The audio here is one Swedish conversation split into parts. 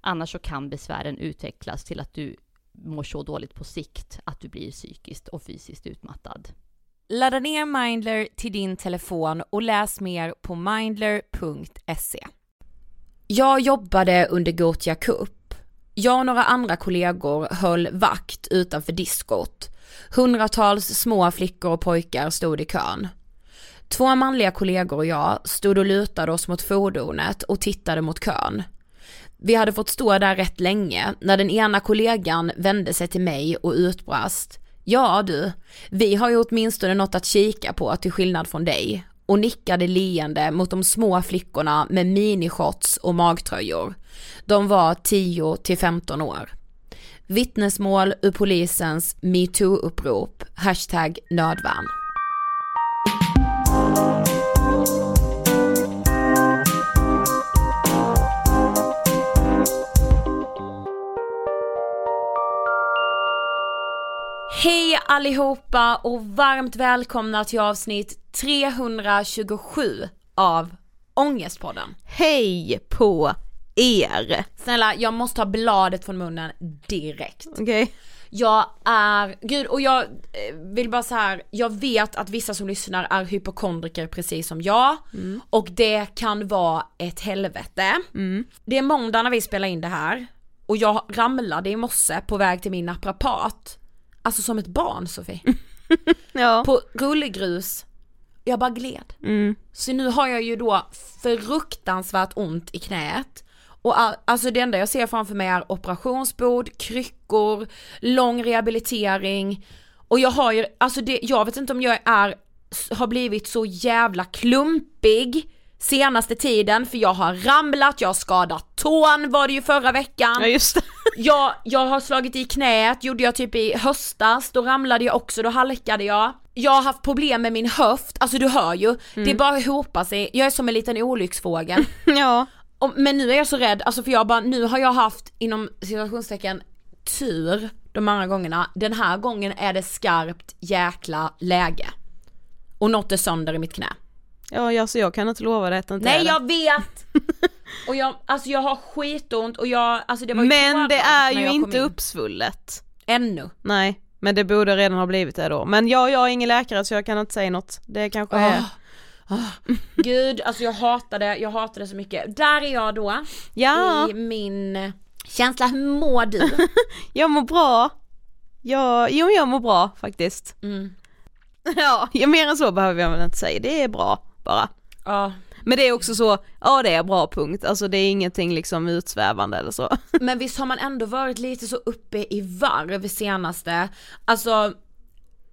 Annars så kan besvären utvecklas till att du mår så dåligt på sikt att du blir psykiskt och fysiskt utmattad. Ladda ner Mindler till din telefon och läs mer på mindler.se. Jag jobbade under Gothia Cup. Jag och några andra kollegor höll vakt utanför diskot. Hundratals små flickor och pojkar stod i kön. Två manliga kollegor och jag stod och lutade oss mot fordonet och tittade mot kön. Vi hade fått stå där rätt länge när den ena kollegan vände sig till mig och utbrast. Ja du, vi har ju åtminstone något att kika på till skillnad från dig och nickade leende mot de små flickorna med minishorts och magtröjor. De var 10 till 15 år. Vittnesmål ur polisens metoo-upprop, hashtag nödvärn. Hej allihopa och varmt välkomna till avsnitt 327 av Ångestpodden. Hej på er! Snälla, jag måste ha bladet från munnen direkt. Okej. Okay. Jag är, gud och jag eh, vill bara så här, jag vet att vissa som lyssnar är hypokondriker precis som jag mm. och det kan vara ett helvete. Mm. Det är måndag när vi spelar in det här och jag ramlade i morse på väg till min naprapat Alltså som ett barn Sofie. ja. På rullgrus. Jag bara gled. Mm. Så nu har jag ju då fruktansvärt ont i knät. Och alltså det enda jag ser framför mig är operationsbord, kryckor, lång rehabilitering. Och jag har ju, alltså det, jag vet inte om jag är, har blivit så jävla klumpig senaste tiden för jag har ramlat, jag har skadat tån var det ju förra veckan. Ja just det. jag, jag har slagit i knät, gjorde jag typ i höstas, då ramlade jag också, då halkade jag. Jag har haft problem med min höft, alltså du hör ju, mm. det bara hopar sig, jag är som en liten olycksfågel. ja. Och, men nu är jag så rädd, alltså för jag bara, nu har jag haft inom situationstecken tur de andra gångerna, den här gången är det skarpt jäkla läge. Och något är sönder i mitt knä. Ja, alltså jag kan inte lova det inte Nej jag vet! och jag, alltså jag har skitont och jag, alltså det var ju Men det är ju inte uppsvullet. Ännu. Nej, men det borde redan ha blivit det då. Men jag, jag är ingen läkare så jag kan inte säga något. Det kanske oh. är Oh, gud, alltså jag hatade, jag hatade så mycket. Där är jag då, ja. i min känsla, hur mår du? jag mår bra. Jag, jo jag mår bra faktiskt. Mm. Ja, mer än så behöver jag väl inte säga, det är bra bara. Ja. Men det är också så, ja det är bra punkt, alltså det är ingenting liksom utsvävande eller så. Men visst har man ändå varit lite så uppe i varv senaste, alltså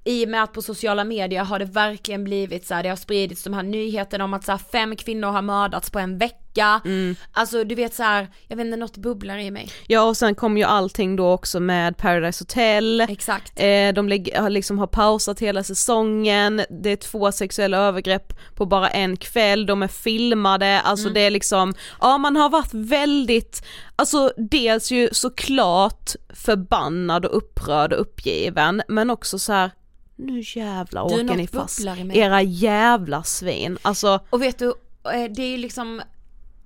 i och med att på sociala medier har det verkligen blivit så här, det har spridits de här nyheterna om att så här, fem kvinnor har mördats på en vecka. Mm. Alltså du vet så här, jag vet inte, något bubblar i mig. Ja och sen kom ju allting då också med Paradise Hotel. Exakt. Eh, de liksom har pausat hela säsongen, det är två sexuella övergrepp på bara en kväll, de är filmade, alltså mm. det är liksom, ja man har varit väldigt, alltså dels ju såklart förbannad och upprörd och uppgiven men också så här nu jävlar åker ni fast, era jävla svin, alltså. Och vet du, eh, det är ju liksom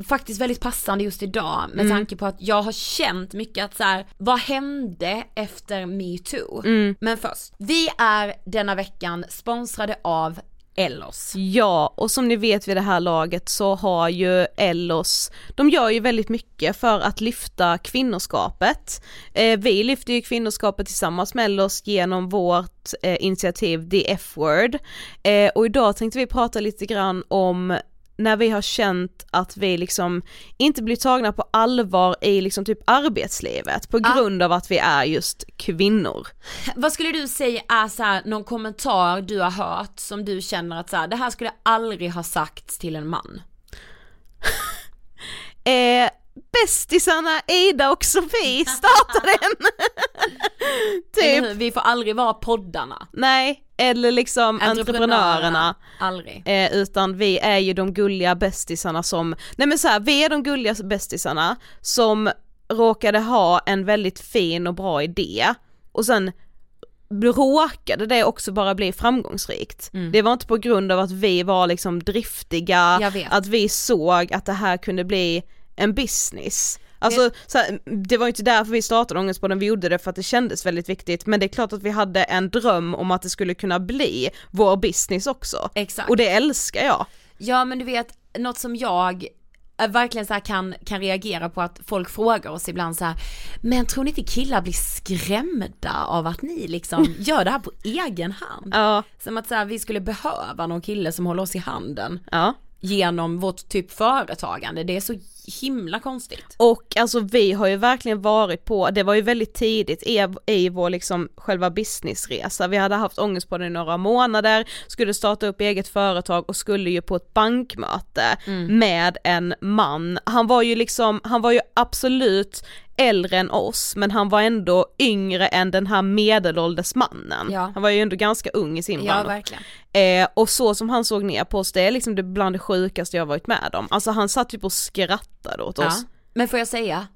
faktiskt väldigt passande just idag med mm. tanke på att jag har känt mycket att så här, vad hände efter metoo? Mm. Men först, vi är denna veckan sponsrade av Ellos. Ja, och som ni vet vid det här laget så har ju Ellos, de gör ju väldigt mycket för att lyfta kvinnoskapet. Eh, vi lyfter ju kvinnoskapet tillsammans med Ellos genom vårt eh, initiativ The F-word. Eh, och idag tänkte vi prata lite grann om när vi har känt att vi liksom inte blir tagna på allvar i liksom typ arbetslivet på ah. grund ah. av att vi är just kvinnor. Vad skulle du säga är så här, någon kommentar du har hört som du känner att så här, det här skulle aldrig ha sagts till en man? eh, bästisarna Ida och Sofie startade en. Typ? Vi får aldrig vara poddarna. nej, eller liksom entreprenörerna. Aldrig. Eh, utan vi är ju de gulliga bästisarna som, nej men så här, vi är de gulliga bästisarna som råkade ha en väldigt fin och bra idé och sen råkade det också bara bli framgångsrikt. Mm. Det var inte på grund av att vi var liksom driftiga, att vi såg att det här kunde bli en business. Alltså så här, det var ju inte därför vi startade Ångestpodden, vi gjorde det för att det kändes väldigt viktigt men det är klart att vi hade en dröm om att det skulle kunna bli vår business också. Exakt. Och det älskar jag. Ja men du vet, något som jag eh, verkligen så kan, kan reagera på att folk frågar oss ibland så här, men tror ni inte killar blir skrämda av att ni liksom gör det här på egen hand? Ja, Som att så här, vi skulle behöva någon kille som håller oss i handen ja. genom vårt typ företagande, det är så himla konstigt. Och alltså vi har ju verkligen varit på, det var ju väldigt tidigt i, i vår liksom själva businessresa, vi hade haft ångest på det i några månader, skulle starta upp eget företag och skulle ju på ett bankmöte med en man, han var ju liksom, han var ju absolut äldre än oss men han var ändå yngre än den här medelålders mannen. Ja. Han var ju ändå ganska ung i sin Ja. Eh, och så som han såg ner på oss, det är liksom det bland det sjukaste jag varit med om. Alltså han satt typ och skrattade åt Ja. oss. Men får jag säga,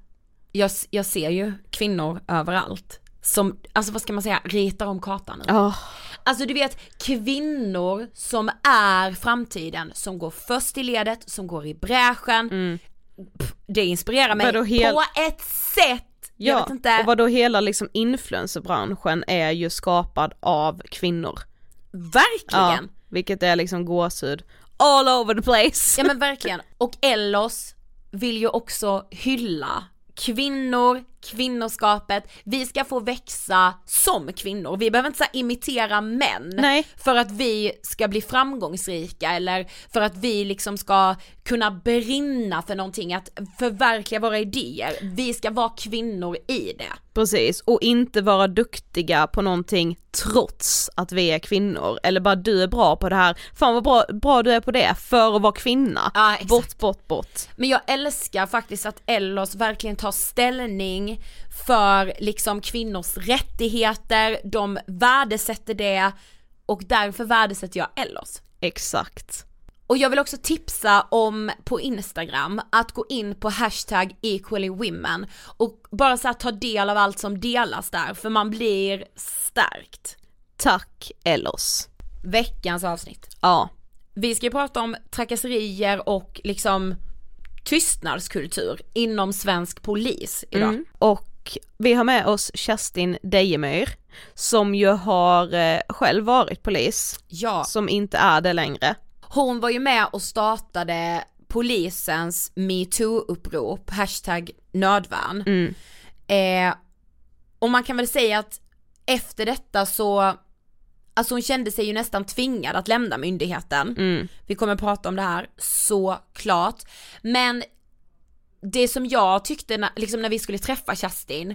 jag, jag ser ju kvinnor överallt som, alltså vad ska man säga, ritar om kartan. Ja. Alltså du vet kvinnor som är framtiden, som går först i ledet, som går i bräschen. Pff, det inspirerar mig på ett sätt. Jag Ja, vet inte. och vadå hela liksom influencerbranschen är ju skapad av kvinnor. Ja, Verkligen. vilket är liksom gåshud all over the place. Ja men verkligen. Och Ellos vill ju också hylla kvinnor, kvinnoskapet, vi ska få växa som kvinnor, vi behöver inte så imitera män Nej. för att vi ska bli framgångsrika eller för att vi liksom ska kunna brinna för någonting, att förverkliga våra idéer, vi ska vara kvinnor i det. Precis, och inte vara duktiga på någonting trots att vi är kvinnor, eller bara du är bra på det här, fan vad bra, bra du är på det för att vara kvinna. Ja, bort, bort, bort. Men jag älskar faktiskt att Ellos verkligen tar ställning för liksom kvinnors rättigheter, de värdesätter det och därför värdesätter jag Ellos. Exakt. Och jag vill också tipsa om på Instagram att gå in på hashtag equallywomen och bara så ta del av allt som delas där för man blir stärkt. Tack Ellos. Veckans avsnitt. Ja, Vi ska ju prata om trakasserier och liksom tystnadskultur inom svensk polis idag. Mm. Och vi har med oss Kerstin Dejemyr som ju har eh, själv varit polis, Ja. som inte är det längre. Hon var ju med och startade polisens metoo-upprop, hashtag nödvärn. Mm. Eh, och man kan väl säga att efter detta så, alltså hon kände sig ju nästan tvingad att lämna myndigheten. Mm. Vi kommer prata om det här såklart. Men det som jag tyckte när, liksom när vi skulle träffa Kerstin,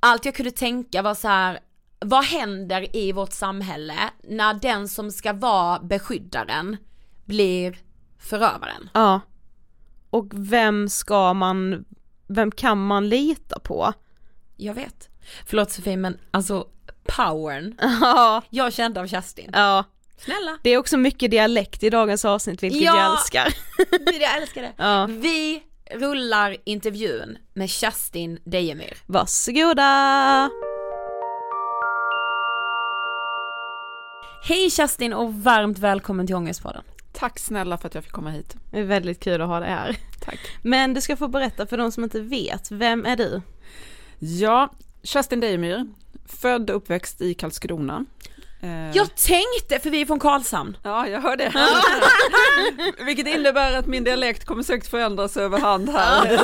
allt jag kunde tänka var så här. vad händer i vårt samhälle när den som ska vara beskyddaren blir förövaren? Ja. Och vem ska man, vem kan man lita på? Jag vet. Förlåt Sofie men alltså powern Ja, jag kände av Kerstin. ja. Snälla. Det är också mycket dialekt i dagens avsnitt vilket Ja. jag älskar. Jag älskar det. Ja. Vi rullar intervjun med Kerstin Dejemyr. Varsågoda! Hej Kerstin och varmt välkommen till Ångestpodden. Tack snälla för att jag fick komma hit. Det är väldigt kul att ha det här. Tack. Men du ska få berätta för de som inte vet, vem är du? Ja, Kerstin Dejemyr, född och uppväxt i Karlskrona. Eh, Jag tänkte, för vi är från Karlshamn. Ja, jag hör det. Vilket innebär att min dialekt kommer säkert förändras över hand här.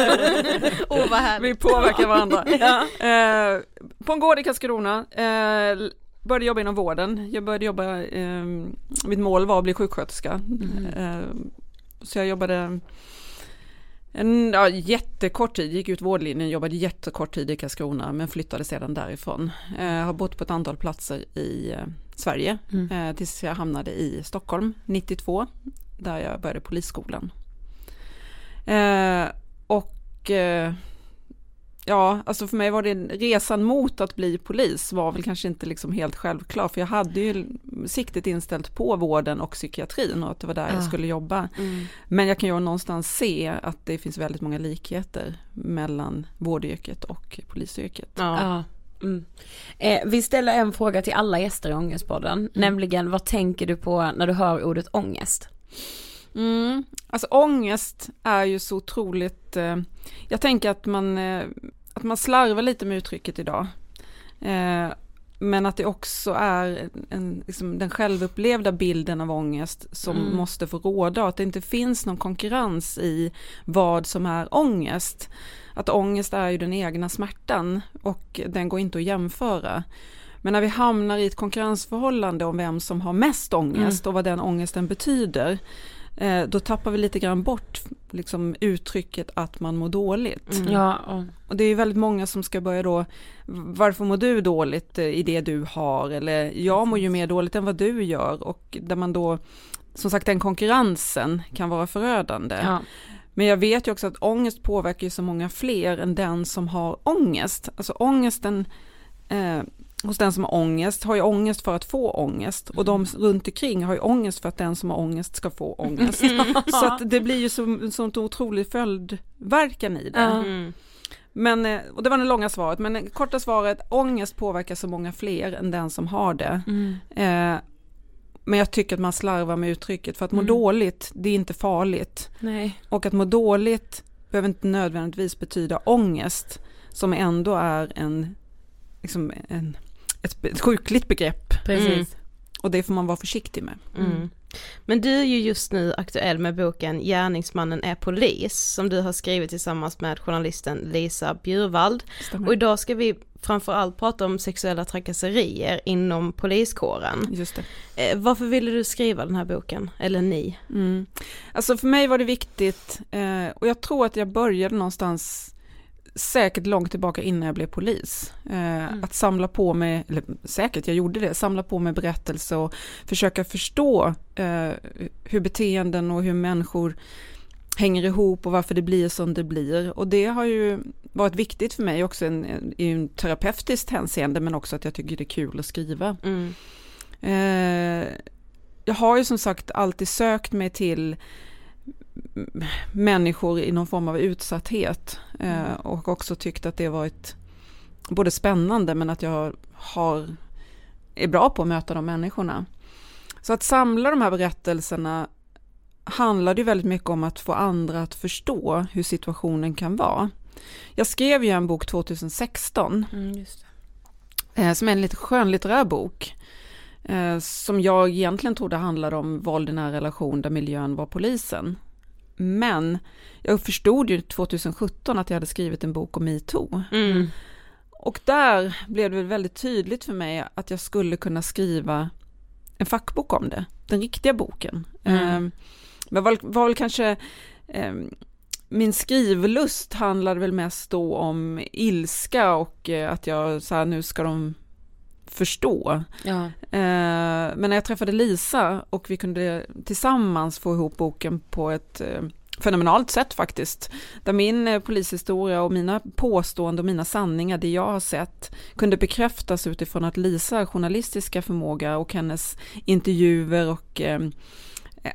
Åh vad härligt. Vi påverkar varandra. Eh, på en gård i Karlskrona, eh, började jobba inom vården. Jag började jobba, eh, mitt mål var att bli sjuksköterska. Eh, så jag jobbade en ja, jättekort tid, gick ut vårdlinjen, jobbade jättekort tid i Karlskrona men flyttade sedan därifrån. Eh, har bott på ett antal platser i eh, Sverige eh, tills jag hamnade i Stockholm 92 där jag började polisskolan. Eh, och och eh, ja, alltså för mig var det resan mot att bli polis var väl kanske inte liksom helt självklar, för jag hade ju siktet inställt på vården och psykiatrin och att det var där Ja. jag skulle jobba. Mm. Men jag kan ju någonstans se att det finns väldigt många likheter mellan vårdyrket och polisyrket. Ja. Ja. Mm. Eh, vi ställer en fråga till alla gäster i Ångestpodden, nämligen vad tänker du på när du hör ordet ångest? Mm. Alltså ångest är ju så otroligt, eh, jag tänker att man, eh, att man slarvar lite med uttrycket idag. Eh, men att det också är en- liksom den självupplevda bilden av ångest som Mm. måste få råda och att det inte finns någon konkurrens i vad som är ångest. Att ångest är ju den egna smärtan och den går inte att jämföra. Men när vi hamnar i ett konkurrensförhållande om vem som har mest ångest och vad den ångesten betyder, då tappar vi lite grann bort liksom, uttrycket att man mår dåligt. Ja, och, Och det är ju väldigt många som ska börja då, varför mår du dåligt eh, i det du har? Eller jag mår ju mer dåligt än vad du gör. Och där man då, som sagt den konkurrensen kan vara förödande. ja. Men jag vet ju också att ångest påverkar ju så många fler än den som har ångest. Alltså ångesten eh, hos den som har ångest har ju ångest för att få ångest och de runt omkring har ju ångest för att den som har ångest ska få ångest. så att det blir ju så, sånt otroligt följdverkan i det. Mm. Men, eh, och det var det långa svaret, men det korta svaret, ångest påverkar så många fler än den som har det. Mm. Eh, men jag tycker att man slarvar med uttrycket, för att må Mm. dåligt, det är inte farligt. Nej. Och att må dåligt behöver inte nödvändigtvis betyda ångest, som ändå är en, liksom en, ett, ett sjukligt begrepp. Precis. Mm. Och det får man vara försiktig med. Mm. Men du är ju just nu aktuell med boken Gärningsmannen är polis som du har skrivit tillsammans med journalisten Lisa Bjurvald. Stämmer. Och idag ska vi framförallt prata om sexuella trakasserier inom poliskåren. Just det. Eh, varför ville du skriva den här boken? Eller ni? Mm. Alltså för mig var det viktigt eh, och jag tror att jag började någonstans säkert långt tillbaka innan jag blev polis. Eh, Att samla på mig, eller säkert jag gjorde det, samla på mig berättelser och försöka förstå eh, hur beteenden och hur människor hänger ihop och varför det blir som det blir. Och det har ju varit viktigt för mig också en, en, i en terapeutiskt hänseende men också att jag tycker det är kul att skriva. Mm. Eh, jag har ju som sagt alltid sökt mig till människor i någon form av utsatthet eh, och också tyckt att det varit både spännande men att jag har, är bra på att möta de människorna. Så att samla de här berättelserna handlade ju väldigt mycket om att få andra att förstå hur situationen kan vara. Jag skrev ju en bok 2016 Mm, eh, som är en lite skönlitterär bok. Eh, som jag egentligen trodde handlade om våld i nära relation där miljön var polisen. Men jag förstod ju 2017 att jag hade skrivit en bok om metoo. Mm. Och där blev det väl väldigt tydligt för mig att jag skulle kunna skriva en fackbok om det, den riktiga boken. Mm. Eh, men var, var väl kanske eh, min skrivlust handlade väl mest då om ilska och eh, att jag så här, nu ska de förstå. Ja. Eh, men när jag träffade Lisa och vi kunde tillsammans få ihop boken på ett eh, fenomenalt sätt faktiskt. Där min eh, polishistoria och mina påståenden och mina sanningar, det jag har sett, kunde bekräftas utifrån att Lisa journalistiska förmåga och hennes intervjuer och eh,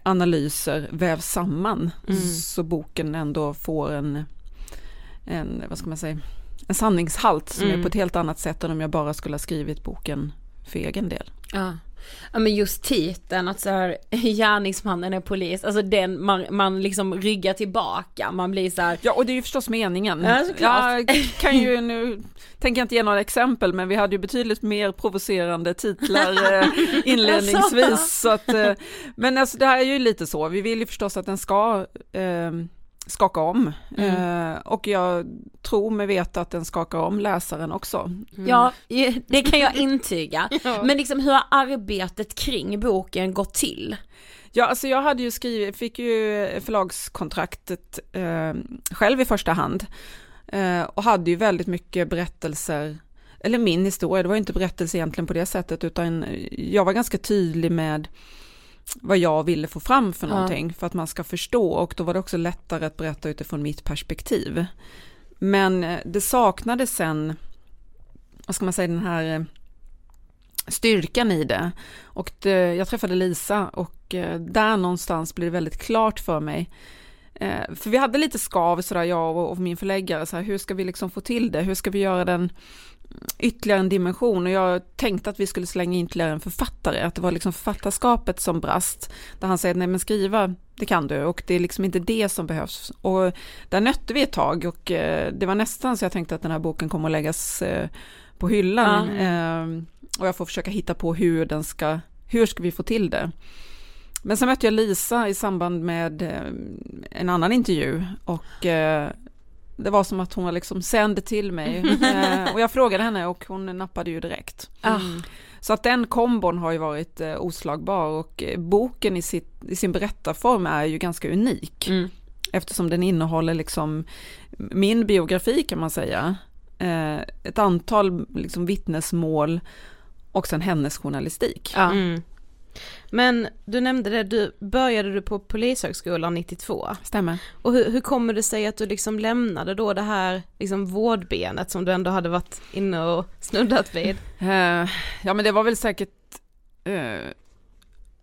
analyser vävs samman. Mm. Så boken ändå får en, en, vad ska man säga, en sanningshalt som Mm. är på ett helt annat sätt än om jag bara skulle ha skrivit boken för egen del. Ja. ja men just titeln att så här gärningsmannen är polis, alltså den man, man liksom ryggar tillbaka, man blir så här, Ja, och det är ju förstås meningen. Ja, såklart. Jag kan ju nu, tänker inte ge några exempel, men vi hade ju betydligt mer provocerande titlar eh, inledningsvis. Så att, eh, men alltså det här är ju lite så, vi vill ju förstås att den ska eh, skaka om. Mm. Eh, och jag tror mig veta att den skakar om läsaren också. ja det kan jag intyga. Men liksom hur har arbetet kring boken gått till? Ja, alltså jag hade ju skrivit, fick ju förlagskontraktet eh, själv i första hand eh, och hade ju väldigt mycket berättelser, eller min historia, det var ju inte berättelse egentligen på det sättet, utan jag var ganska tydlig med vad jag ville få fram för Ja. någonting för att man ska förstå och då var det också lättare att berätta utifrån mitt perspektiv. Men eh, det saknades sen, vad ska man säga, den här eh, styrkan i det. Och det, jag träffade Lisa och eh, där någonstans blev det väldigt klart för mig. För vi hade lite skav sådär, jag och, och min förläggare, så här, hur ska vi liksom få till det? Hur ska vi göra den ytterligare en dimension? Och jag tänkte att vi skulle slänga in ytterligare en författare, att det var liksom författarskapet som brast. Där han säger, nej men skriva, det kan du, och det är liksom inte det som behövs. Och där nötte vi ett tag och eh, det var nästan så jag tänkte att den här boken kommer att läggas eh, på hyllan. Eh, och jag får försöka hitta på hur den ska, hur ska vi få till det? Men sen mötte jag Lisa i samband med eh, en annan intervju och det var som att hon var liksom sände till mig eh, och jag frågade henne och hon nappade ju direkt. Ah. Så att den kombon har ju varit eh, oslagbar och eh, boken i, sitt, i sin berättarform är ju ganska unik Mm. eftersom den innehåller liksom min biografi kan man säga, eh, ett antal liksom vittnesmål och sen hennes journalistik. Ja. Mm. Men du nämnde det, du började du på polishögskolan 92 Stämmer. och hur, hur kommer det sig att du liksom lämnade då det här liksom vårdbenet som du ändå hade varit inne och snuddat vid? Eh, ja men det var väl säkert, eh,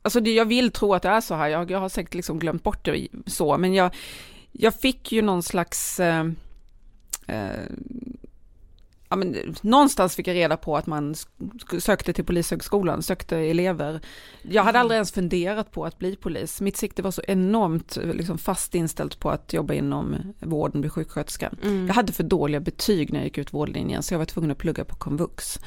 alltså det, jag vill tro att det är så här, jag, jag har säkert liksom glömt bort det så, men jag, jag fick ju någon slags, eh, ja men någonstans fick jag reda på att man sökte till polishögskolan, sökte elever. Jag hade aldrig ens funderat på att bli polis, mitt sikte var så enormt liksom fast inställt på att jobba inom vården, bli sjuksköterska. Mm. Jag hade för dåliga betyg när jag gick ut vårdlinjen så jag var tvungen att plugga på komvux.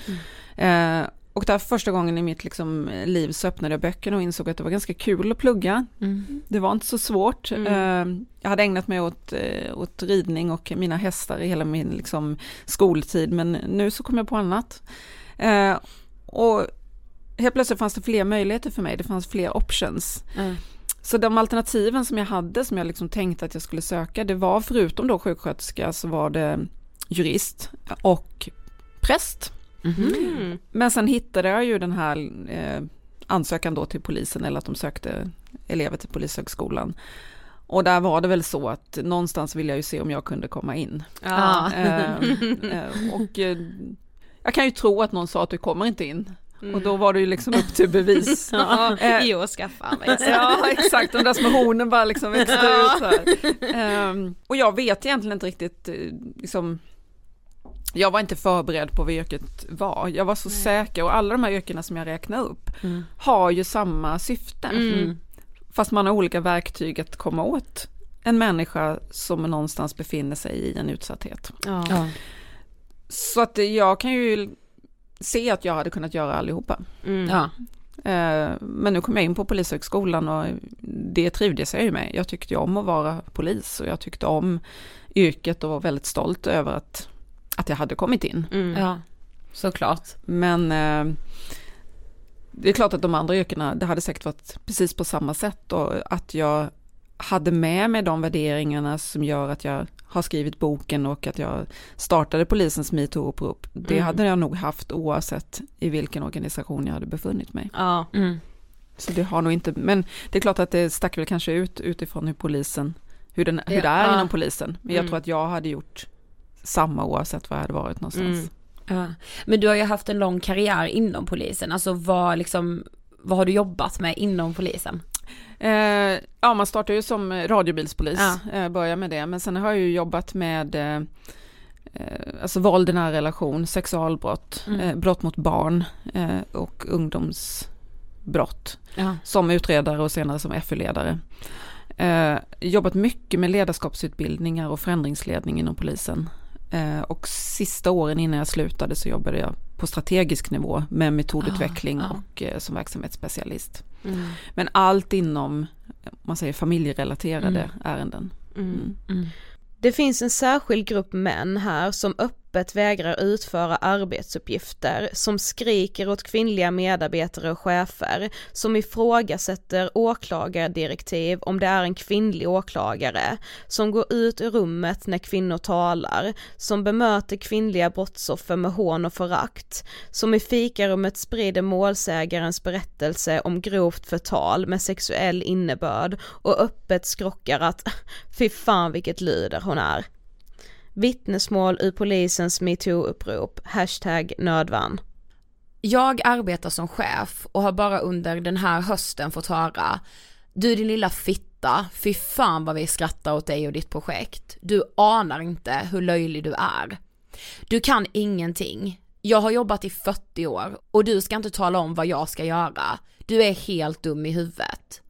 Eh, och där första gången i mitt liksom, liv så öppnade jag böckerna och insåg att det var ganska kul att plugga. Mm. Det var inte så svårt. Mm. Eh, jag hade ägnat mig åt, eh, åt ridning och mina hästar i hela min liksom, skoltid men nu så kom jag på annat. Eh, och helt plötsligt fanns det fler möjligheter för mig, det fanns fler options. Mm. Så de alternativen som jag hade, som jag liksom tänkte att jag skulle söka, det var förutom då sjuksköterska så var det jurist och präst. Mm. Men sen hittade jag ju den här eh, ansökan då till polisen eller att de sökte elever till polishögskolan. Och där var det väl så att någonstans vill jag ju se om jag kunde komma in. Ja. Eh, eh, och eh, jag kan ju tro att någon sa att du kommer inte in. Och då var det ju liksom upp till bevis. Ja, Eh, jo, skaffa mig. Ja, exakt. De där små hornen bara liksom växte ut så här. Ehm, och jag vet egentligen inte riktigt, eh, liksom, jag var inte förberedd på vad yrket var. Jag var så säker och alla de här yrkena som jag räknar upp Mm. har ju samma syfte. Mm. Fast man har olika verktyg att komma åt en människa som någonstans befinner sig i en utsatthet. Ja. Ja. Så att jag kan ju se att jag hade kunnat göra allihopa. Mm. Ja. Eh, Men nu kom jag in på polishögskolan och det trivdes jag ju med. Jag tyckte om att vara polis och jag tyckte om yrket och var väldigt stolt över att, att jag hade kommit in. Mm. ja, såklart. Men eh, det är klart att de andra yrkena, det hade säkert varit precis på samma sätt och att jag hade med mig de värderingarna som gör att jag har skrivit boken och att jag startade polisens metoo-upprop. Det Mm. hade jag nog haft oavsett i vilken organisation jag hade befunnit mig. Ja. Mm. Så det har nog inte, men det är klart att det stack väl kanske ut utifrån hur polisen, hur, den, hur det är Ja. inom polisen. Men jag Mm. tror att jag hade gjort samma oavsett var jag hade varit någonstans. Mm. Ja. Men du har ju haft en lång karriär inom polisen, alltså vad liksom, vad har du jobbat med inom polisen? Eh, ja, man startar ju som radiobilspolis, Ja. eh, börjar med det. Men sen har jag ju jobbat med eh, eh, alltså våld i nära relation, sexualbrott, Mm. eh, brott mot barn eh, och ungdomsbrott. Ja. som utredare och senare som FU-ledare. Jobbat mycket med ledarskapsutbildningar och förändringsledning inom polisen. Eh, och sista åren innan jag slutade så jobbade jag på strategisk nivå med metodutveckling Ah, ah. och eh, som verksamhetsspecialist. Mm. Men allt inom, om man säger familjerelaterade Mm. ärenden. Mm. Mm. Det finns en särskild grupp män här som öppet öppet vägrar utföra arbetsuppgifter, som skriker åt kvinnliga medarbetare och chefer, som ifrågasätter åklagardirektiv om det är en kvinnlig åklagare, som går ut ur rummet när kvinnor talar, som bemöter kvinnliga brottsoffer med hån och förakt, som i fikarummet sprider målsägarens berättelse om grovt förtal med sexuell innebörd och öppet skrockar att fy fan vilket lyder hon är. Vittnesmål ur polisens metoo-upprop, hashtag nödvan. Jag arbetar som chef och har bara under den här hösten fått höra Du din lilla fitta, fy fan vad vi skrattar åt dig och ditt projekt. Du anar inte hur löjlig du är. Du kan ingenting. Jag har jobbat i 40 år och du ska inte tala om vad jag ska göra. Du är helt dum i huvudet.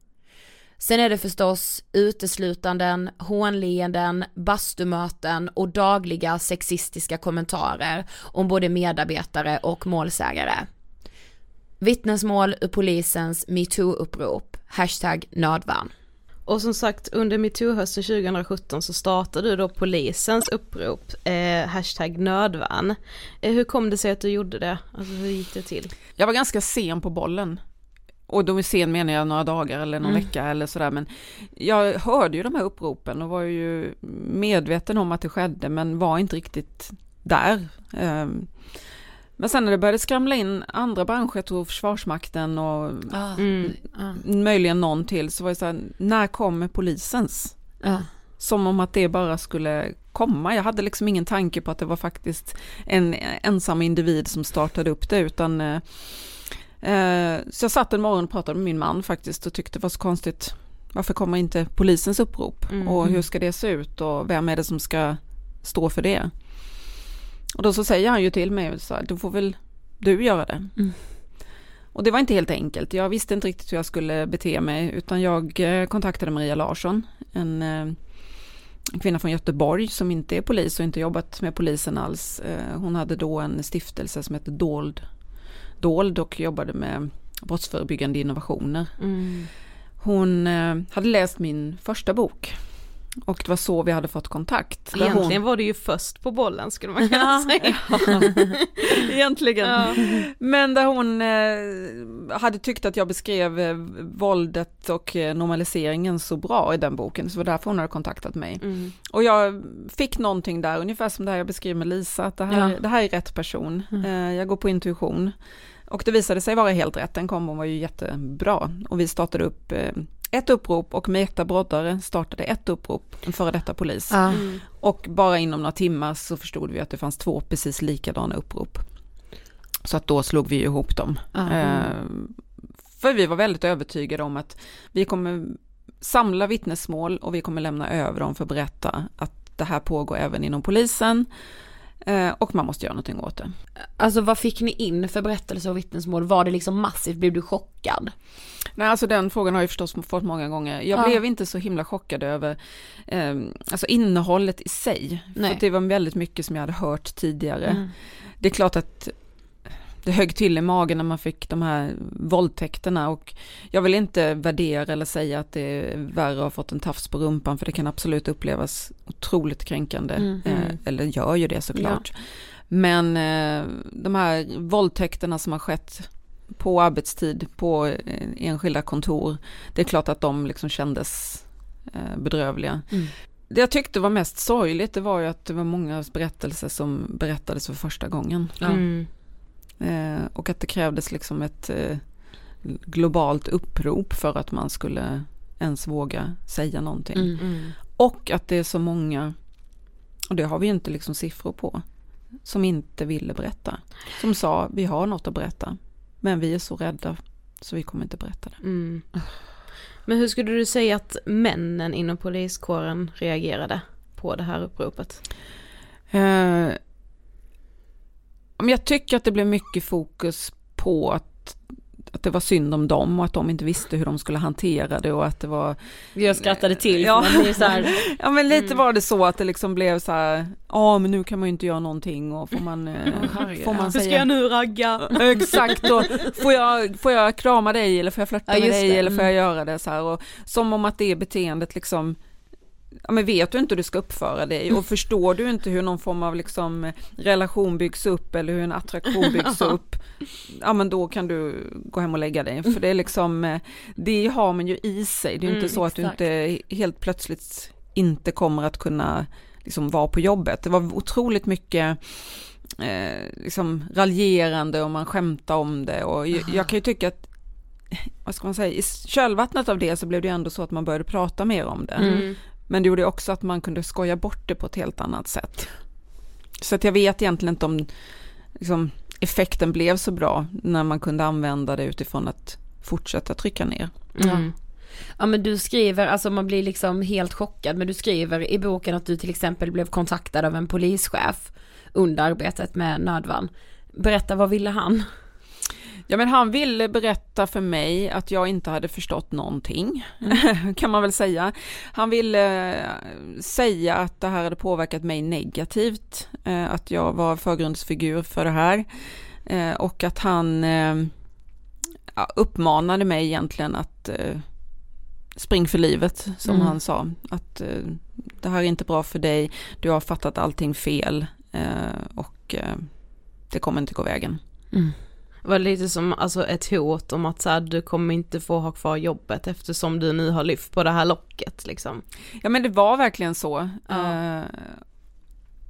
Sen är det förstås uteslutanden, hånleenden, bastumöten och dagliga sexistiska kommentarer om både medarbetare och målsägare. Vittnesmål ur polisens metoo-upprop, hashtag nödvärn. Och som sagt under metoo-hösten 2017 så startade du då polisens upprop, eh, hashtag nödvärn. Eh, hur kom det sig att du gjorde det? Alltså hur gick det till? Jag var ganska sen på bollen. Och då med sen menar jag några dagar eller någon Mm. vecka eller sådär, men jag hörde ju de här uppropen och var ju medveten om att det skedde, men var inte riktigt där. Ehm, Men sen när det började skramla in andra branscher, jag tror Försvarsmakten och Mm. möjligen någon till, så var det så här, när kommer polisens? Ja. Som om att det bara skulle komma. Jag hade liksom ingen tanke på att det var faktiskt en ensam individ som startade upp det, utan eh, så jag satt en morgon och pratade med min man faktiskt och tyckte det var så konstigt. Varför kommer inte polisens upprop? Mm. Och hur ska det se ut och vem är det som ska stå för det? Och då så säger han ju till mig så här, då får väl du göra det. Mm. Och det var inte helt enkelt. Jag visste inte riktigt hur jag skulle bete mig utan jag eh, kontaktade Maria Larsson, en, eh, en kvinna från Göteborg som inte är polis och inte jobbat med polisen alls. Eh, Hon hade då en stiftelse som hette Dold, Dold och jobbade med brottsförebyggande innovationer. Mm. Hon eh, hade läst min första bok och det var så vi hade fått kontakt. Egentligen var du ju först på bollen skulle man kunna säga. Egentligen. Ja. Men där hon eh, hade tyckt att jag beskrev eh, våldet och eh, normaliseringen så bra i den boken, så det var därför hon hade kontaktat mig. Mm. Och jag fick någonting där, ungefär som det här jag beskrev med Lisa, att det här, Ja. det här är rätt person. Eh, jag går på intuition. Och det visade sig vara helt rätt, den kombon var ju jättebra. Och vi startade upp eh, ett upprop och Meta Broddare startade ett upprop, en före detta polis. Mm. Och bara inom några timmar så förstod vi att det fanns två precis likadana upprop. Så att då slog vi ihop dem. Eh, för vi var väldigt övertygade om att vi kommer samla vittnesmål och vi kommer lämna över dem för att berätta att det här pågår även inom polisen. Eh, och man måste göra någonting åt det. Alltså vad fick ni in för berättelser och vittnesmål? Var det liksom massivt? Blev du chockad? Nej, alltså den frågan har jag förstås fått många gånger. Jag Ja. blev inte så himla chockad över eh, alltså innehållet i sig. Nej. För det var väldigt mycket som jag hade hört tidigare. Mm. Det är klart att det högg till i magen när man fick de här våldtäkterna och jag vill inte värdera eller säga att det är värre att ha fått en tafs på rumpan för det kan absolut upplevas otroligt kränkande. Mm. Eh, eller gör ju det såklart. Men eh, de här våldtäkterna som har skett på arbetstid på eh, enskilda kontor, det är klart att de liksom kändes eh, bedrövliga. Mm. Det jag tyckte var mest sorgligt det var ju att det var många berättelser som berättades för första gången. Ja. Mm. Eh, och att det krävdes liksom ett eh, globalt upprop för att man skulle ens våga säga någonting. Mm. Mm. Och att det är så många, och det har vi ju inte liksom siffror på, som inte ville berätta. Som sa, vi har något att berätta, men vi är så rädda så vi kommer inte berätta det. Mm. Men hur skulle du säga att männen inom poliskåren reagerade på det här uppropet? Eh, jag tycker att det blev mycket fokus på att, att det var synd om dem och att de inte visste hur de skulle hantera det och att det var Jag skrattade till Ja. här, Ja men lite Mm. var det så att det liksom blev så här, ja men nu kan man ju inte göra någonting och får man, eh, får man Hur ska säga jag nu ragga? Exakt, och får jag, får jag krama dig eller får jag flörta Ja, med dig det, eller får mm. jag göra det så här och som om att det beteendet liksom ja, men vet du inte hur du ska uppföra dig och förstår du inte hur någon form av liksom relation byggs upp eller hur en attraktion byggs upp, ja men då kan du gå hem och lägga dig. För det är liksom, eh, det har man ju i sig, det är inte Mm, så att exakt. du inte helt plötsligt inte kommer att kunna liksom vara på jobbet. Det var otroligt mycket eh, liksom raljerande och man skämtar om det och jag, jag kan ju tycka att vad ska man säga, i kölvattnet av det så blev det ändå så att man började prata mer om det. Mm. Men det gjorde också att man kunde skoja bort det på ett helt annat sätt. Så att jag vet egentligen inte om liksom, effekten blev så bra när man kunde använda det utifrån att fortsätta trycka ner. Ja. ja men du skriver, alltså man blir liksom helt chockad, men du skriver i boken att du till exempel blev kontaktad av en polischef under arbetet med Nödvan. Berätta, vad ville han? Ja men han ville berätta för mig att jag inte hade förstått någonting, kan man väl säga. Han ville eh, säga att det här hade påverkat mig negativt, eh, att jag var förgrundsfigur för det här eh, och att han uppmanade mig egentligen att spring för livet, som Mm. han sa. Att eh, det här är inte bra för dig, du har fattat allting fel eh, och eh, det kommer inte gå vägen. Det var lite som alltså, ett hot om att så här, du kommer inte få ha kvar jobbet eftersom du nu har lyft på det här locket liksom. Ja men det var verkligen så. Ja. Eh,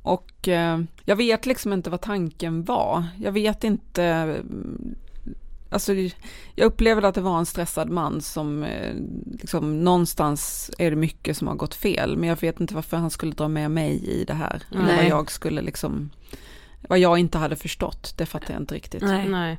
och eh, jag vet liksom inte vad tanken var. Jag vet inte, mm, alltså jag upplevde att det var en stressad man som eh, liksom någonstans är det mycket som har gått fel. Men jag vet inte varför han skulle dra med mig i det här. Vad jag skulle liksom, vad jag inte hade förstått, det fattar jag inte riktigt. Nej. Nej.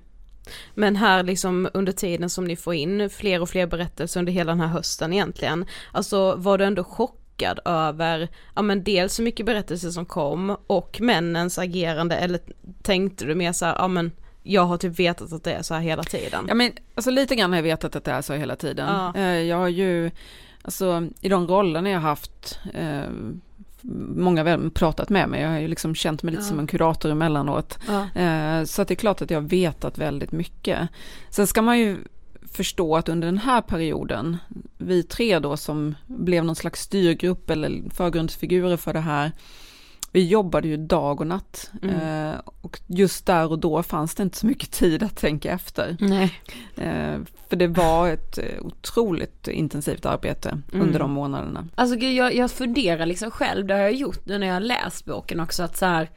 Men här liksom under tiden som ni får in fler och fler berättelser under hela den här hösten egentligen, alltså var du ändå chockad över, ja men dels hur mycket berättelser som kom och männens agerande eller tänkte du mer så här, ja men jag har typ vetat att det är så här hela tiden. Ja men alltså lite grann har jag vetat att det är så hela tiden. Ja. Eh, Jag har ju, alltså i de rollerna jag haft, eh, många väl pratat med mig, jag har ju liksom känt mig lite Ja. som en kurator emellanåt. Ja. Eh, Så att det är klart att jag har vetat väldigt mycket. Sen ska man ju förstå att under den här perioden, vi tre då som blev någon slags styrgrupp eller förgrundsfigurer för det här, vi jobbade ju dag och natt. Mm. Eh, och just där och då fanns det inte så mycket tid att tänka efter. Nej. Eh, för det var ett eh, otroligt intensivt arbete Mm. under de månaderna. Alltså jag, jag funderar liksom själv, det har jag gjort nu när jag har läst boken också, att så här,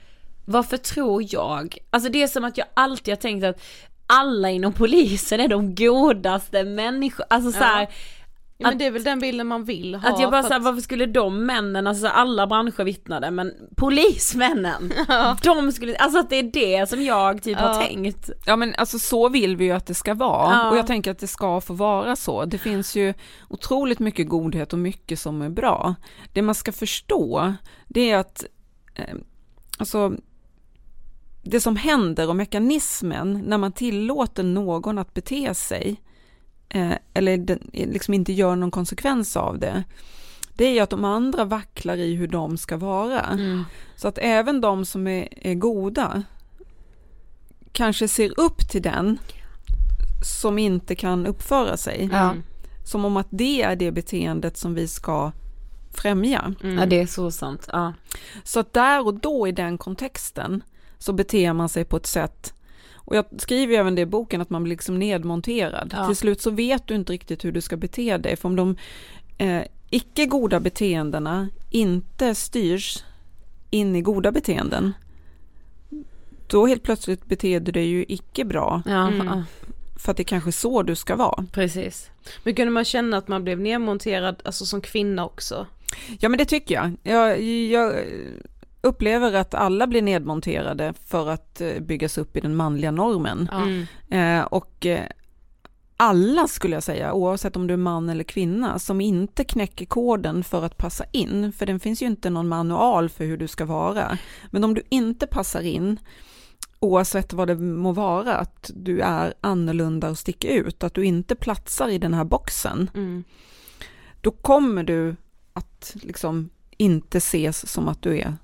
varför tror jag, alltså det är som att jag alltid har tänkt att alla inom polisen är de godaste människor, alltså så här, Ja, men det är väl den bilden man vill ha. att jag bara såhär, varför skulle de männen, alltså alla branscher vittnade, men polismännen, de skulle, alltså att det är det som jag typ Ja. har tänkt. Ja men alltså så vill vi ju att det ska vara Ja. och jag tänker att det ska få vara så. Det finns ju otroligt mycket godhet och mycket som är bra. Det man ska förstå det är att eh, alltså det som händer och mekanismen när man tillåter någon att bete sig eh, eller den, liksom inte gör någon konsekvens av det det är ju att de andra vacklar i hur de ska vara. Så att även de som är, är goda kanske ser upp till den som inte kan uppföra sig. Ja. Som om att det är det beteendet som vi ska främja. Ja det är så sant, ja. Så att där och då i den kontexten så beter man sig på ett sätt och jag skriver ju även det i boken att man blir liksom nedmonterad. Ja. Till slut så vet du inte riktigt hur du ska bete dig. För om de eh, icke goda beteendena inte styrs in i goda beteenden, då helt plötsligt beter du dig ju icke bra. Ja, Mm. För att det är kanske så du ska vara. precis. Men kunde man känna att man blev nedmonterad, alltså som kvinna också? Ja men det tycker jag. Jag, jag upplever att alla blir nedmonterade för att eh, byggas upp i den manliga normen. Mm. Eh, och eh, alla skulle jag säga, oavsett om du är man eller kvinna, som inte knäcker koden för att passa in, för den finns ju inte någon manual för hur du ska vara. Men om du inte passar in, oavsett vad det må vara, att du är annorlunda och sticker ut, att du inte platsar i den här boxen, Mm. då kommer du att liksom inte ses som att du är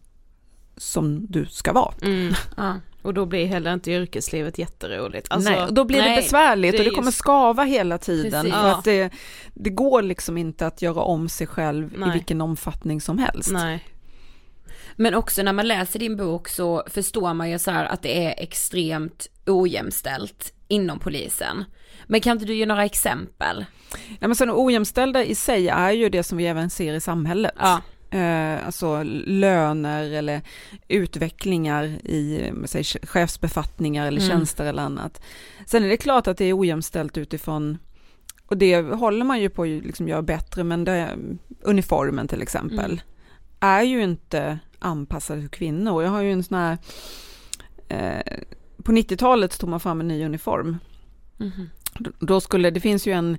som du ska vara. Mm. Ja. Och då blir heller inte yrkeslivet jätteroligt. Alltså, nej, och då blir nej, det besvärligt det och det kommer just- skava hela tiden. Precis. För Ja. att det, det går liksom inte att göra om sig själv Nej. i vilken omfattning som helst. Nej. Men också när man läser din bok så förstår man ju så här att det är extremt ojämställt inom polisen. Men kan inte du ge några exempel? Nej, men sen ojämställda i sig är ju det som vi även ser i samhället. Ja. Eh, alltså löner eller utvecklingar i eh, säg, chefsbefattningar eller Mm. tjänster eller annat. Sen är det klart att det är ojämställt utifrån och det håller man ju på att liksom göra bättre men det, uniformen till exempel Mm. är ju inte anpassad för kvinnor. Jag har ju en sån här eh, på 90-talet tog man fram en ny uniform då- då skulle, det finns ju en,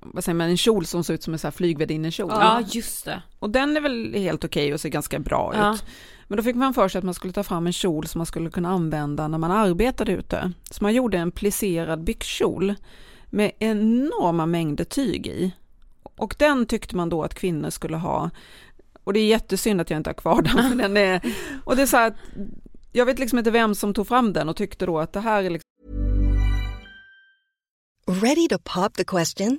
vad säger man, en kjol som ser ut som en här flygvärdinne-kjol. Ja, just det. Och den är väl helt okej och ser ganska bra Ja. ut. Men då fick man för sig att man skulle ta fram en kjol som man skulle kunna använda när man arbetade ute. Så man gjorde en plisserad byxkjol med enorma mängder tyg i. Och den tyckte man då att kvinnor skulle ha. Och det är jättesynd att jag inte har kvar den. för den är, och det är så här att jag vet liksom inte vem som tog fram den och tyckte då att det här är liksom Ready to pop the question?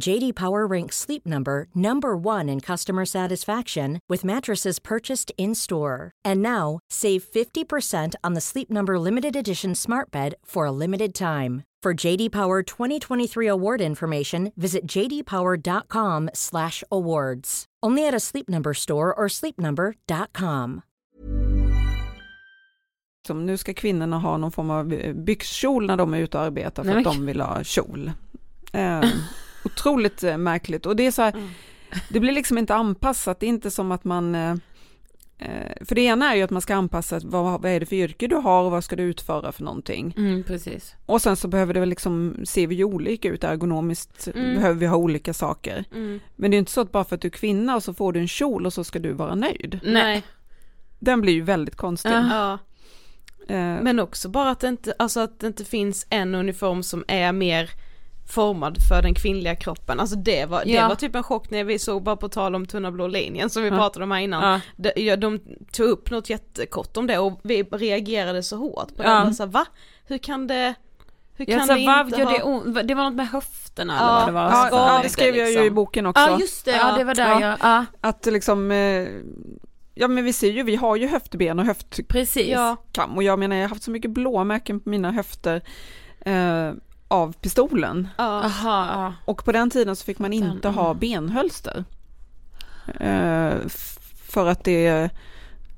JD Power ranks Sleep Number number 1 in customer satisfaction with mattresses purchased in-store. And now, save 50% on the Sleep Number limited edition Smart Bed for a limited time. For JD Power 2023 award information, visit jdpower.com/awards. Only at a Sleep Number store or sleepnumber.com. som nu ska kvinnorna ha någon form av eh, byxkjol när de är ute och arbetar för Nej, att de vill ha kjol. Eh, otroligt eh, märkligt och det är så här, Mm. det blir liksom inte anpassat, det är inte som att man eh, eh, för det ena är ju att man ska anpassa vad, vad är det för yrke du har och vad ska du utföra för någonting. Mm, precis. Och sen så behöver det väl liksom, ser vi ju olika ut ergonomiskt, Mm. behöver vi ha olika saker. Mm. Men det är inte så att bara för att du är kvinna och så får du en kjol och så ska du vara nöjd. Nej. Den blir ju väldigt konstig. Eh, Men också bara att det, inte, alltså att det inte finns en uniform som är mer formad för den kvinnliga kroppen. Alltså det var, det Ja. var typ en chock när vi såg bara på tal om tunna blå linjen som vi Ja. pratade om här innan. Ja. De, ja, de tog upp något jättekort om det och vi reagerade så hårt på det. Så här, va? Hur kan det, hur kan Jag sa, det vad inte ha... det, det var något med höfterna Ja. eller vad det var. ja, det det skrev jag ju i liksom. boken också. Ja just det, ja, det var där Ja. jag, ja Att liksom, eh, ja men vi ser ju, vi har ju höftben och höftkam precis. Ja, och jag menar jag har haft så mycket blåmärken på mina höfter eh, av pistolen. Aha. Och på den tiden så fick man inte ha mm. benhölster. Eh, för att det,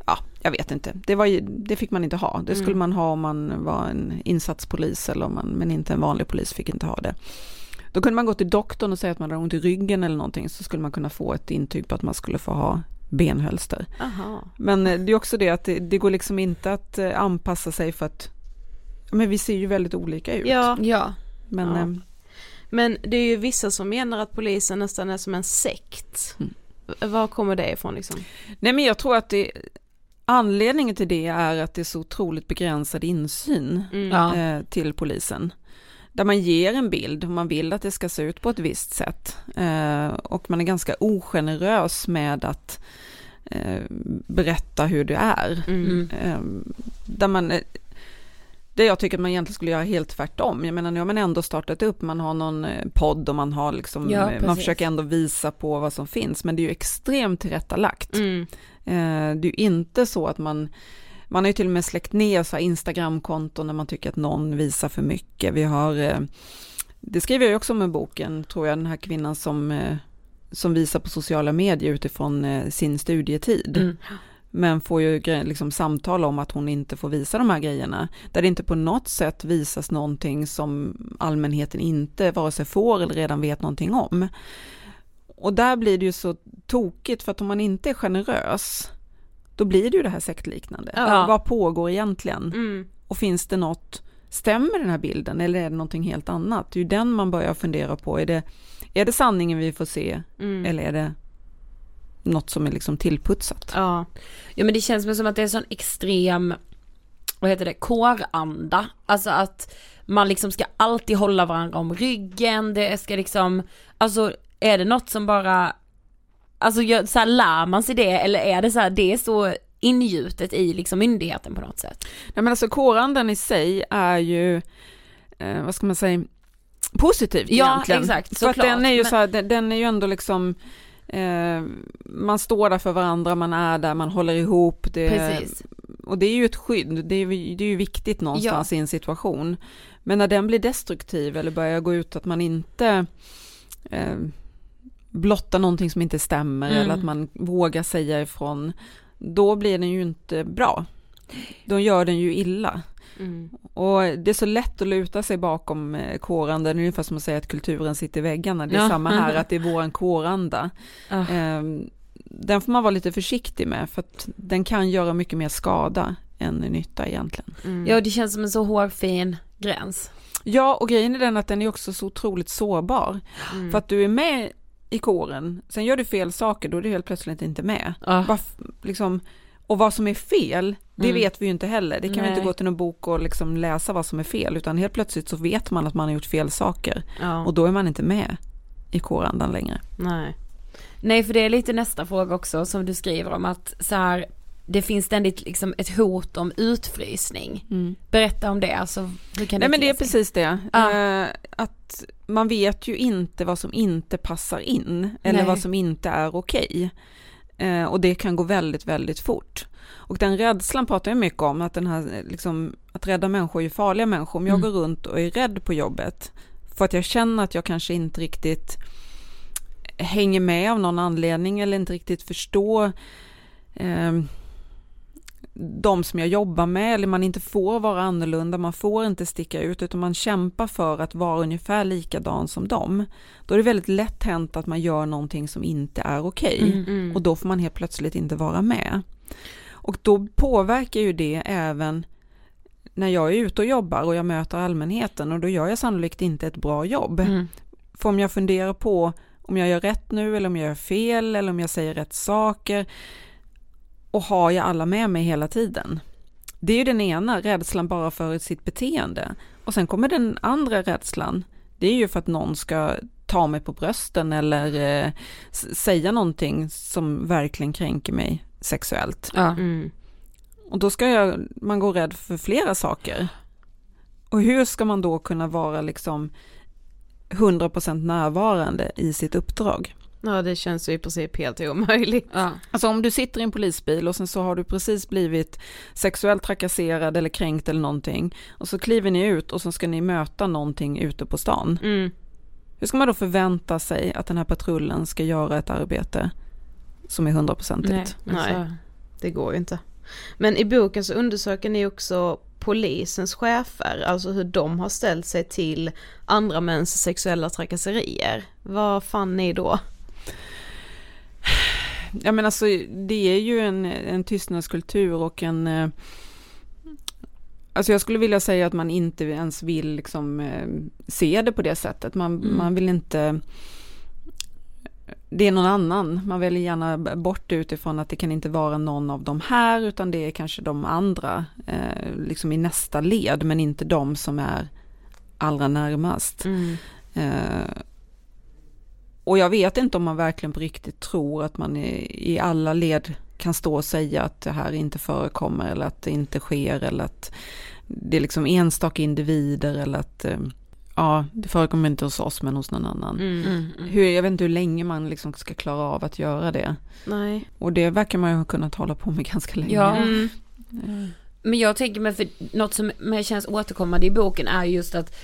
ja jag vet inte, det, var, ju- det fick man inte ha. Det skulle Mm. man ha om man var en insatspolis eller om man, men inte en vanlig polis fick inte ha det. Då kunde man gå till doktorn och säga att man hade ont i ryggen eller någonting så skulle man kunna få ett intyg på att man skulle få ha benhölster. Aha. Men eh, det är också det att det, det går liksom inte att eh, anpassa sig för att men vi ser ju väldigt olika ut. Ja, Ja. Men Ja. eh, men det är ju vissa som menar att polisen nästan är som en sekt. Mm. Var kommer det ifrån liksom? nej men jag tror att det, anledningen till det är att det är så otroligt begränsad insyn Mm. Eh, till polisen. Där man ger en bild, man vill att det ska se ut på ett visst sätt. Eh, och man är ganska ogenerös med att eh, berätta hur du är. Mm. Eh, där man, det jag tycker att man egentligen skulle göra helt tvärtom. Jag menar nu har man ändå startat upp, man har någon eh, podd och man har liksom, Ja, eh, man försöker ändå visa på vad som finns, men det är ju extremt tillrättalagt. Mm. Eh, det är ju inte så att man, man har ju till och med släckt ner så här Instagramkonton när man tycker att någon visar för mycket. Vi har, det skriver jag också om i boken, tror jag, den här kvinnan som, som visar på sociala medier utifrån sin studietid. Mm. Men får ju liksom samtal om att hon inte får visa de här grejerna. Där det inte på något sätt visas någonting som allmänheten inte vare sig får eller redan vet någonting om. Och där blir det ju så tokigt för att om man inte är generös då blir det ju det här sektliknande. Ja. Vad pågår egentligen? Mm. Och finns det något, stämmer den här bilden eller är det någonting helt annat? Det är ju den man börjar fundera på. Är det, är det sanningen vi får se Mm. eller är det något som är liksom tillputsat? Ja. Ja men det känns som att det är sån extrem, vad heter det, kåranda. Alltså att man liksom ska alltid hålla varandra om ryggen, det ska liksom, alltså är det något som bara, alltså så här, lär man sig det eller är det så här, det är så ingjutet i liksom myndigheten på något sätt? Nej men alltså kårandan i sig är ju, eh, vad ska man säga, positiv Ja, egentligen. exakt, För att såklart, den är ju men- så här, den, den är ju ändå liksom, eh, man står där för varandra, man är där, man håller ihop. Det, Precis. Och det är ju ett skydd, det är, ju- det är ju viktigt någonstans i en situation. Men när den blir destruktiv eller börjar gå ut att man inte eh, blottar någonting som inte stämmer Mm. eller att man vågar säga ifrån, då blir den ju inte bra. Då gör den ju illa. Mm. Och det är så lätt att luta sig bakom eh, kåranden, ungefär som att säga att kulturen sitter i väggarna. Det är Ja. samma här, att det är våran kåranda. Ehm, Den får man vara lite försiktig med, för att den kan göra mycket mer skada än nytta egentligen. Mm. Ja det känns som en så hårfin gräns. Ja, och grejen är den att den är också så otroligt sårbar. Mm. För att du är med i kåren, sen gör du fel saker, då är du helt plötsligt inte med. Ja. Varf- liksom, och vad som är fel, det Mm. vet vi ju inte heller. Det kan vi Nej. inte gå till någon bok och liksom läsa vad som är fel, utan helt plötsligt så vet man att man har gjort fel saker. Ja. Och då är man inte med i kårandan längre. Nej. Nej för det är lite nästa fråga också som du skriver om att så här, det finns ständigt liksom ett hot om utfrysning. Berätta om det, alltså hur kan Nej det men det är sig? precis det. Ja. Eh, att man vet ju inte vad som inte passar in eller Nej. vad som inte är okej. Eh, och det kan gå väldigt, väldigt fort. Och den rädslan pratar jag mycket om, att den här, liksom, att rädda människor är farliga människor. Om jag Mm. går runt och är rädd på jobbet, för att jag känner att jag kanske inte riktigt hänger med av någon anledning eller inte riktigt förstår eh, de som jag jobbar med eller man inte får vara annorlunda, man får inte sticka ut utan man kämpar för att vara ungefär likadan som dem. Då är det väldigt lätt hänt att man gör någonting som inte är okej Mm. Mm. och då får man helt plötsligt inte vara med. Och då påverkar ju det även när jag är ute och jobbar och jag möter allmänheten och då gör jag sannolikt inte ett bra jobb. Mm. För om jag funderar på om jag gör rätt nu eller om jag gör fel eller om jag säger rätt saker och har jag alla med mig hela tiden. Det är ju den ena, rädslan bara för sitt beteende. Och sen kommer den andra rädslan, det är ju för att någon ska ta mig på brösten eller eh, säga någonting som verkligen kränker mig sexuellt. Ja. Mm. Och då ska jag, man gå rädd för flera saker. Och hur ska man då kunna vara liksom 100% närvarande i sitt uppdrag? Ja det känns ju i princip helt omöjligt. Ja. Alltså om du sitter i en polisbil och sen så har du precis blivit sexuellt trakasserad eller kränkt eller någonting och så kliver ni ut och så ska ni möta någonting ute på stan. Mm. Hur ska man då förvänta sig att den här patrullen ska göra ett arbete som är hundraprocentigt? Nej, alltså, Nej. Det går ju inte. Men i boken så undersöker ni också polisens chefer, alltså hur de har ställt sig till andra mäns sexuella trakasserier. Vad fann ni då? Ja men alltså det är ju en, en tystnadskultur och en eh, Alltså jag skulle vilja säga att man inte ens vill liksom eh, se det på det sättet. Man, Mm. man vill inte det är någon annan. Man väljer gärna bort utifrån att det kan inte vara någon av de här utan det är kanske de andra eh, liksom i nästa led men inte de som är allra närmast. Eh, och jag vet inte om man verkligen på riktigt tror att man i, i alla led kan stå och säga att det här inte förekommer eller att det inte sker eller att det är liksom enstaka individer eller att eh, ja, det förekommer inte hos oss men hos någon annan. Mm. Mm. Hur, jag vet inte hur länge man liksom ska klara av att göra det. Nej. Och det verkar man ju ha kunnat hålla på med ganska länge. Ja. Mm. Eh, Men jag tänker mig för något som mig känns återkommande i boken är just att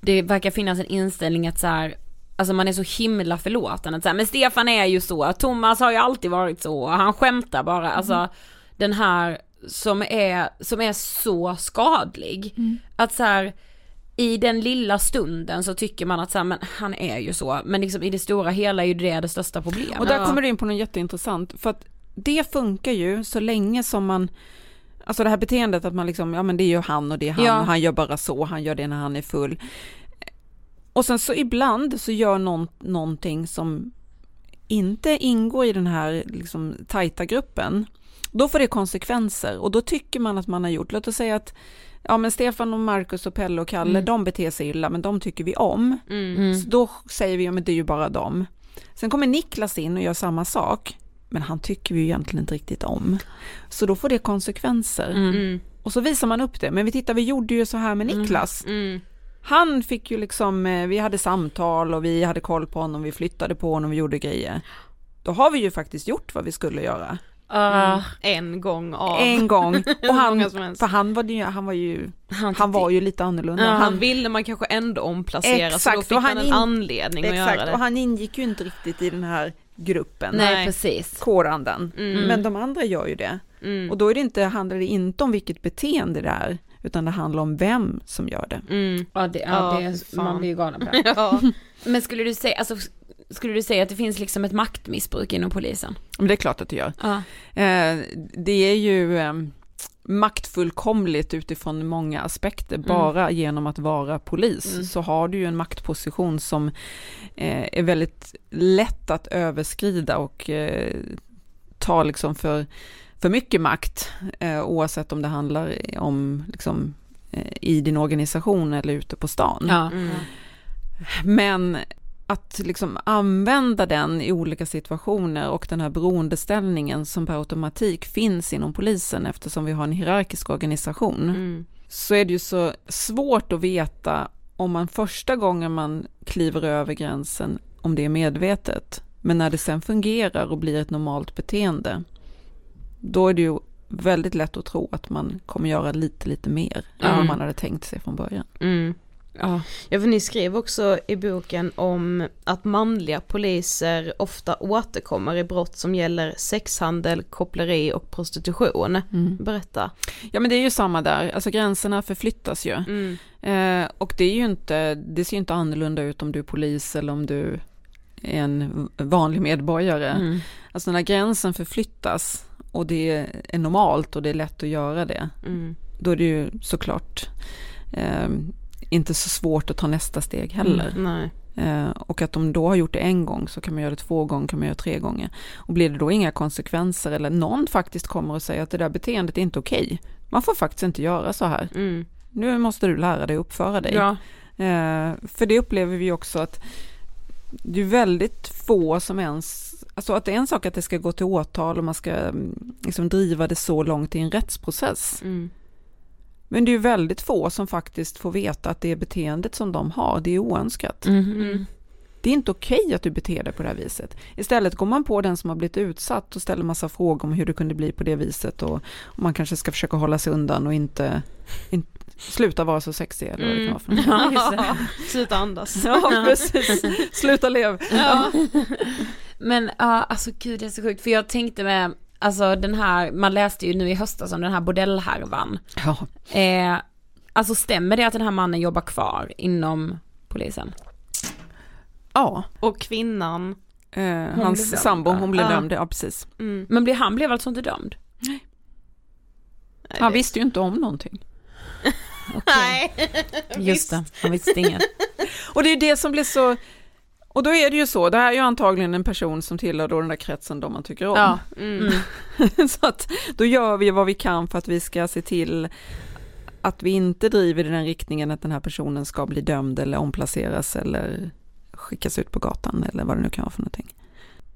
det verkar finnas en inställning att så här, alltså man är så himla förlåtande att så här, men Stefan är ju så, Thomas har ju alltid varit så, han skämtar bara, alltså den här som är, som är så skadlig. Att så här, i den lilla stunden så tycker man att så här, men han är ju så, men liksom i det stora hela är ju det det största problemet. Och där kommer du in på något jätteintressant, för att det funkar ju så länge som man Alltså det här beteendet att man liksom, ja men det är ju han och det är han Ja. och han gör bara så, han gör det när han är full. Och sen så ibland så gör någon någonting som inte ingår i den här liksom tajta gruppen. Då får det konsekvenser och då tycker man att man har gjort, låt oss säga att ja men Stefan och Markus och Pelle och Kalle, Mm. de beter sig illa men de tycker vi om. Mm. Mm. Så då säger vi, ja men det är ju bara dem. Sen kommer Niklas in och gör samma sak, men han tycker vi ju egentligen inte riktigt om. Så då får det konsekvenser. Mm. Mm. Och så visar man upp det, men vi tittar, vi gjorde ju så här med Niklas. Mm. Han fick ju liksom, eh, vi hade samtal och vi hade koll på honom, vi flyttade på honom, vi gjorde grejer. Då har vi ju faktiskt gjort vad vi skulle göra. Ah, En gång av. En gång. Och han, för han var ju, han var ju, han, han var ju lite annorlunda. Ja, han, han ville man kanske ändå omplacera så Exakt, då fick och han han en in- anledning att göra exakt, det. och han ingick ju inte riktigt i den här gruppen. Nej, precis. kårandan. Mm. Men de andra gör ju det. Mm. Och då är det inte, handlar det inte om vilket beteende det är, utan det handlar om vem som gör det. Mm. Ja, det, ja, Ja, det är, fan. man blir ju galen på det. Ja. Men skulle du säga, alltså, skulle du säga att det finns liksom ett maktmissbruk inom polisen? Men det är klart att det gör. Ja. Eh, det är ju eh, maktfullkomligt utifrån många aspekter. Bara genom att vara polis Mm. så har du ju en maktposition som eh, är väldigt lätt att överskrida och ta liksom för, för mycket makt oavsett om det handlar om liksom, i din organisation eller ute på stan. Ja. Mm. Men att liksom använda den i olika situationer och den här beroendeställningen som per automatik finns inom polisen eftersom vi har en hierarkisk organisation Mm. så är det ju så svårt att veta om man första gången man kliver över gränsen om det är medvetet. Men när det sen fungerar och blir ett normalt beteende då är det ju väldigt lätt att tro att man kommer göra lite, lite mer än vad Mm. man hade tänkt sig från början. Mm. Ja. Ja, för ni skrev också i boken om att manliga poliser ofta återkommer i brott som gäller sexhandel, koppleri och prostitution. Berätta. Ja men det är ju samma där, alltså gränserna förflyttas ju. Mm. Eh, och det är ju inte, det ser ju inte annorlunda ut om du är polis eller om du är en vanlig medborgare. Mm. Alltså när gränsen förflyttas och det är normalt och det är lätt att göra det, Mm. då är det ju såklart eh, inte så svårt att ta nästa steg heller. Nej. Eh, och att de då har gjort det en gång så kan man göra det två gånger, kan man göra det tre gånger. Och blir det då inga konsekvenser eller någon faktiskt kommer och säger att det där beteendet är inte okej. Man får faktiskt inte göra så här. Mm. Nu måste du lära dig uppföra dig. Ja. Eh, för det upplever vi också att det är väldigt få som ens, alltså att det är en sak att det ska gå till åtal och man ska mm, liksom driva det så långt i en rättsprocess. Mm. Men det är ju väldigt få som faktiskt får veta att det beteendet som de har, det är oönskat. Mm. Det är inte okej att du beter dig på det här viset. Istället går man på den som har blivit utsatt och ställer massa frågor om hur det kunde bli på det viset och, och man kanske ska försöka hålla sig undan och inte, inte sluta vara så sexig eller vad det kan vara för något. Ja, just det. Sluta andas. Ja, precis. Sluta lev. Ja. Men ja, alltså gud det är så sjukt för jag tänkte med, alltså den här, man läste ju nu i höstas om den här bordellhärvan. Ja. Eh, alltså stämmer det att den här mannen jobbar kvar inom polisen? ja. Och kvinnan. Eh, hans sambo, hon blev Ja. dömd, ja precis. Mm. Men blev, han blev alltså inte dömd? Nej, Han det- visste ju inte om någonting. Nej. Just det, han visste inget. Och det är ju det som blir så, och då är det ju så, det här är ju antagligen en person som tillhör då den där kretsen då man tycker om. Ja. Mm. så att då gör vi vad vi kan för att vi ska se till att vi inte driver i den riktningen att den här personen ska bli dömd eller omplaceras eller skickas ut på gatan eller vad det nu kan vara för någonting.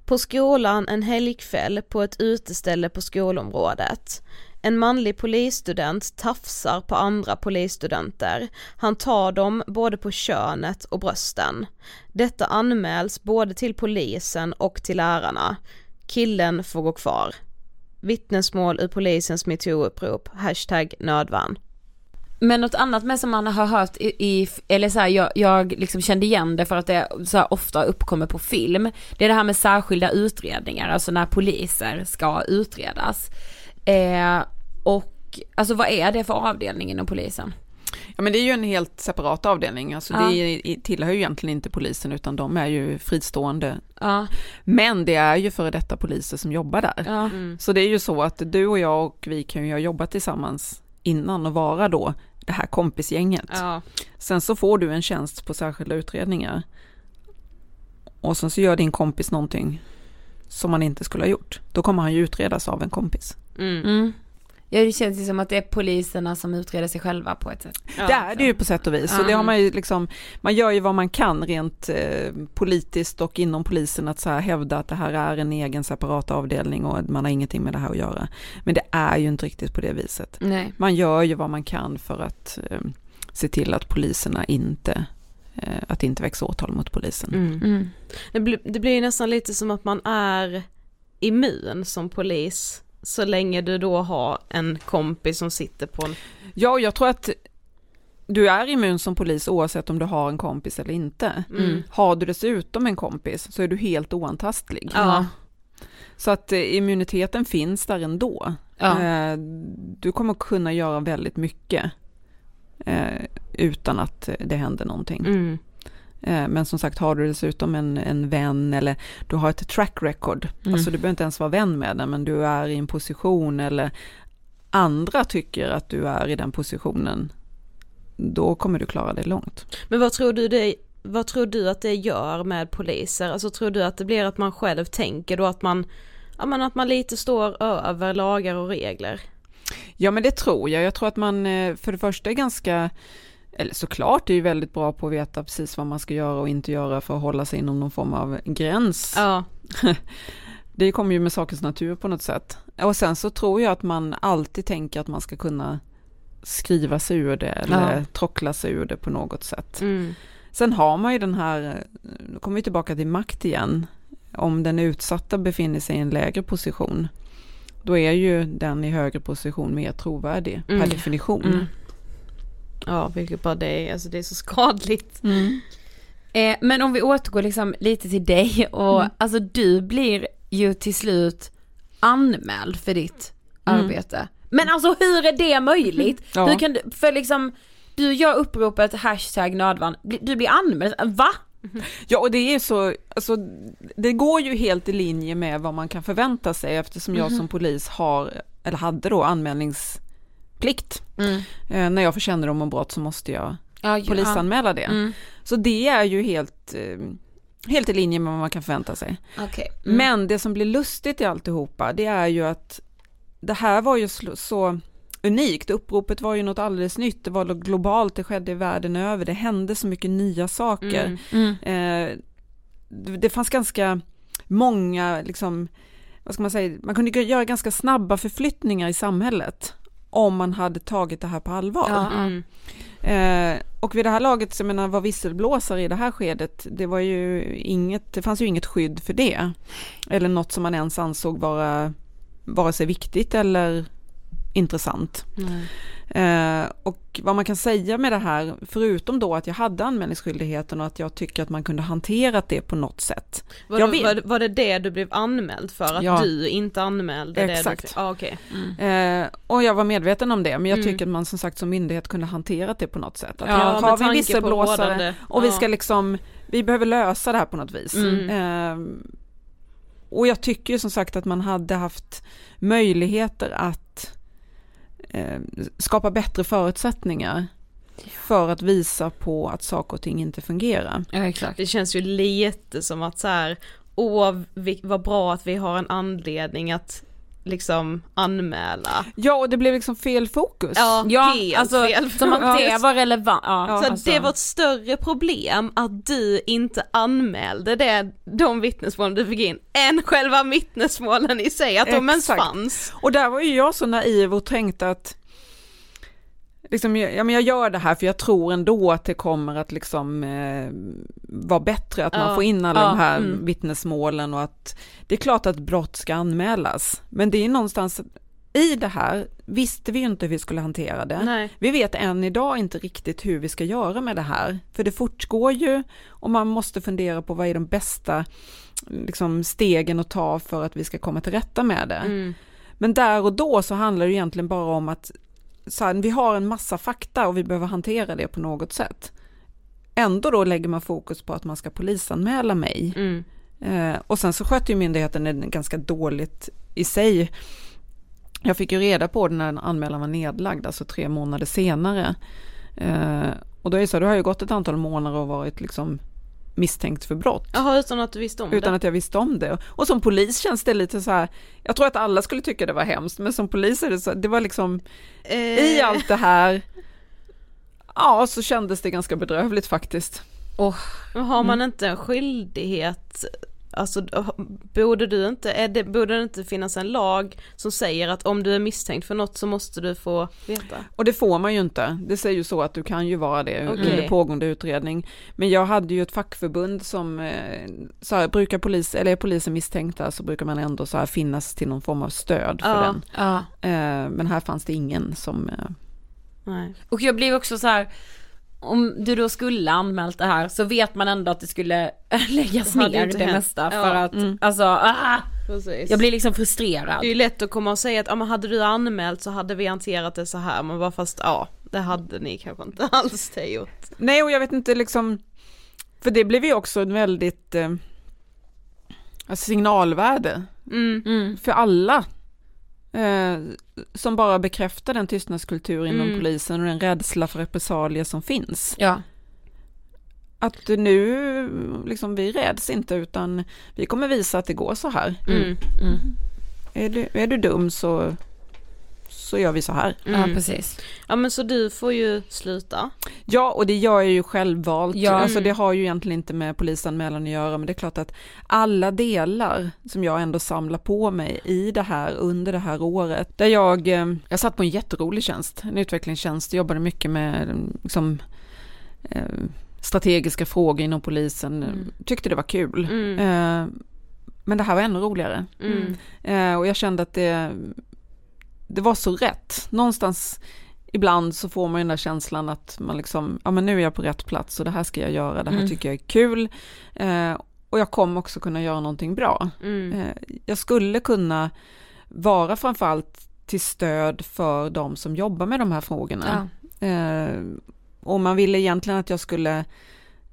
På skolan en helgkväll på ett uteställe på skolområdet. En manlig polisstudent tafsar på andra polisstudenter. Han tar dem både på könet och brösten. Detta anmäls både till polisen och till lärarna. Killen får gå kvar. Vittnesmål ur polisens metoo-upprop, hashtag nödvärn. Men något annat med som man har hört i, i eller så här, jag, jag liksom kände igen det för att det så här ofta uppkommer på film. Det är det här med särskilda utredningar, alltså när poliser ska utredas. Eh, och alltså vad är det för avdelning inom polisen? Ja men det är ju en helt separat avdelning, alltså Ja. det tillhör ju egentligen inte polisen utan de är ju fristående. Ja, Men det är ju före detta poliser som jobbar där. ja, Så det är ju så att du och jag och vi kan ju ha jobbat tillsammans innan och vara då det här kompisgänget. Ja. Sen så får du en tjänst på särskilda utredningar. Och sen så gör din kompis någonting som man inte skulle ha gjort. Då kommer han ju utredas av en kompis. Mm. mm. Ja det känns ju som att det är poliserna som utreder sig själva på ett sätt. Ja. det är det ju på sätt och vis. Så det har man ju liksom, man gör ju vad man kan rent eh, politiskt och inom polisen att så här hävda att det här är en egen separat avdelning och man har ingenting med det här att göra. Men det är ju inte riktigt på det viset. Nej. Man gör ju vad man kan för att eh, se till att poliserna inte, eh, att inte väcks åtal mot polisen. Mm. Mm. Det, blir, det blir nästan lite som att man är immun som polis så länge du då har en kompis som sitter på en... Ja, och jag tror att du är immun som polis oavsett om du har en kompis eller inte. Mm. Har du dessutom en kompis så är du helt oantastlig. Ja. Så att eh, immuniteten finns där ändå. Ja. Eh, du kommer kunna göra väldigt mycket eh, utan att det händer någonting. Mm. Eh, men som sagt, har du dessutom en, en vän eller du har ett track record, Mm. alltså du behöver inte ens vara vän med den, men du är i en position eller andra tycker att du är i den positionen, då kommer du klara dig långt. Men vad tror du det vad tror du att det gör med poliser? Alltså tror du att det blir att man själv tänker då att man, ja men att man lite står över lagar och regler? Ja men det tror jag. Jag tror att man eh, för det första är ganska, eller såklart är ju väldigt bra på att veta precis vad man ska göra och inte göra för att hålla sig inom någon form av gräns. Ja. Det kommer ju med sakens natur på något sätt. Och sen så tror jag att man alltid tänker att man ska kunna skriva sig ur det eller Ja. trockla sig ur det på något sätt. Mm. Sen har man ju den här, nu kommer vi tillbaka till makt igen, om den utsatta befinner sig i en lägre position, då är ju den i högre position mer trovärdig Mm. per definition. Mm. Ja, vilket bara det är, alltså det är så skadligt. Mm. Eh, men om vi återgår liksom lite till dig och Mm. alltså du blir ju till slut anmäld för ditt Mm. arbete. Men alltså hur är det möjligt? Ja. Hur kan du, för liksom, du gör uppropet hashtag nödvärn, du blir anmäld, va? Ja, och det är så, alltså, det går ju helt i linje med vad man kan förvänta sig eftersom jag som polis har, eller hade då anmälningsplikt. Eh, när jag får kännedom om brott så måste jag Ja, ju- polisanmäla det. Mm. Så det är ju helt, eh, helt i linje med vad man kan förvänta sig. ja, Okej. Mm. Men det som blir lustigt i alltihopa, det är ju att det här var ju så unikt. Uppropet var ju något alldeles nytt. Det var globalt, det skedde världen över. Det hände så mycket nya saker. Mm. Mm. Eh, det, det fanns ganska många, liksom, vad ska man säga, man kunde göra ganska snabba förflyttningar i samhället om man hade tagit det här på allvar. Ja. Mm. Eh, och vid det här laget, så jag menar, var visselblåsare i det här skedet, det var ju inget, det fanns ju inget skydd för det. Eller något som man ens ansåg vara vare sig viktigt eller intressant. Eh, och vad man kan säga med det här, förutom då att jag hade anmälningsskyldigheten och att jag tycker att man kunde hanterat det på något sätt. Var, Jag det, vet. var, det- var det det du blev anmäld för? Att Ja. du inte anmälde det? Exakt. Du, ja, okej. Eh, och jag var medveten om det, men jag Mm. tycker att man som sagt som myndighet kunde hanterat det på något sätt. Att Ja, här har vi en visselblåsare och vi ska liksom, vi behöver lösa det här på något vis. Mm. Eh, och jag tycker ju som sagt att man hade haft möjligheter att eh, skapa bättre förutsättningar för att visa på att saker och ting inte fungerar. Ja exakt. Det känns ju lite som att så här, åh vad bra att vi har en anledning att liksom anmäla. Ja, och det blev liksom fel fokus. Ja, Ja, helt alltså fel. som att det var relevant. Ja, Så alltså. det var ett större problem att du inte anmälde det, de vittnesmålen du fick in, än själva vittnesmålen i sig, att de ens fanns. Och där var ju jag så naiv och tänkte att liksom, ja, men jag gör det här för jag tror ändå att det kommer att liksom eh, vara bättre att man Ja. får in alla Ja, de här mm. vittnesmålen och att det är klart att brott ska anmälas. Men det är någonstans i det här visste vi ju inte hur vi skulle hantera det. Nej. Vi vet än idag inte riktigt hur vi ska göra med det här, för det fortgår ju och man måste fundera på vad är de bästa liksom, stegen att ta för att vi ska komma till rätta med det. Mm. Men där och då så handlar det egentligen bara om att så här, vi har en massa fakta och vi behöver hantera det på något sätt. Ändå då lägger man fokus på att man ska polisanmäla mig. Mm. Eh, och sen så sköter ju myndigheten det ganska dåligt i sig. Jag fick ju reda på det när anmälan var nedlagd, alltså tre månader senare. Eh, och då är det så, här, då har ju gått ett antal månader och varit liksom misstänkt för brott. Jaha, utan att du visste om Utan det? att jag visste om det. Och som polis känns det lite så här, jag tror att alla skulle tycka det var hemskt, men som polis är det så, det var liksom i Eh, allt det här, ja så kändes det ganska bedrövligt faktiskt. Men har man inte en skyldighet, alltså borde du inte, är det, borde det inte finnas en lag som säger att om du är misstänkt för något så måste du få veta? Och det får man ju inte. Det säger ju så att du kan ju vara det Okej. under pågående utredning. Men jag hade ju ett fackförbund som, eh, så här, brukar polis, eller är polisen misstänkta så brukar man ändå så här finnas till någon form av stöd för Ja. den. Ja. Eh, men här fanns det ingen som, eh, Nej. Och jag blir också så här. Om du då skulle anmält det här så vet man ändå att det skulle läggas Det ner det hänt. mesta Ja. för att Mm. alltså, ah, Precis. jag blir liksom frustrerad. Det är ju lätt att komma och säga att ja, men hade du anmält så hade vi hanterat det så här men bara fast ja, det hade ni kanske inte alls det gjort. Nej, och jag vet inte liksom, för det blev ju också en väldigt eh, alltså signalvärde Mm. Mm. för alla. Eh, som bara bekräftar den tystnadskultur inom Mm. polisen och den rädsla för repressalier som finns. Ja. Att nu, liksom vi räds inte utan vi kommer visa att det går så här. Mm. Mm. Är du, är du dum så, så gör vi så här. Ja Mm. precis. Ja men så du får ju sluta. Ja, och det gör jag ju självvalt. Ja. Alltså det har ju egentligen inte med polisanmälan att göra, men det är klart att alla delar som jag ändå samlar på mig i det här under det här året, där jag, eh, jag satt på en jätterolig tjänst, en utvecklingstjänst, jobbade mycket med liksom, eh, strategiska frågor inom polisen, Mm. tyckte det var kul. Mm. Eh, men det här var ännu roligare. Mm. Och jag kände att det, det var så rätt. Någonstans ibland så får man ju den där känslan att man liksom, ja men nu är jag på rätt plats och det här ska jag göra, det här Mm. tycker jag är kul. Eh, och jag kommer också kunna göra någonting bra. Mm. Eh, jag skulle kunna vara framförallt till stöd för de som jobbar med de här frågorna. Ja. Eh, och man ville egentligen att jag skulle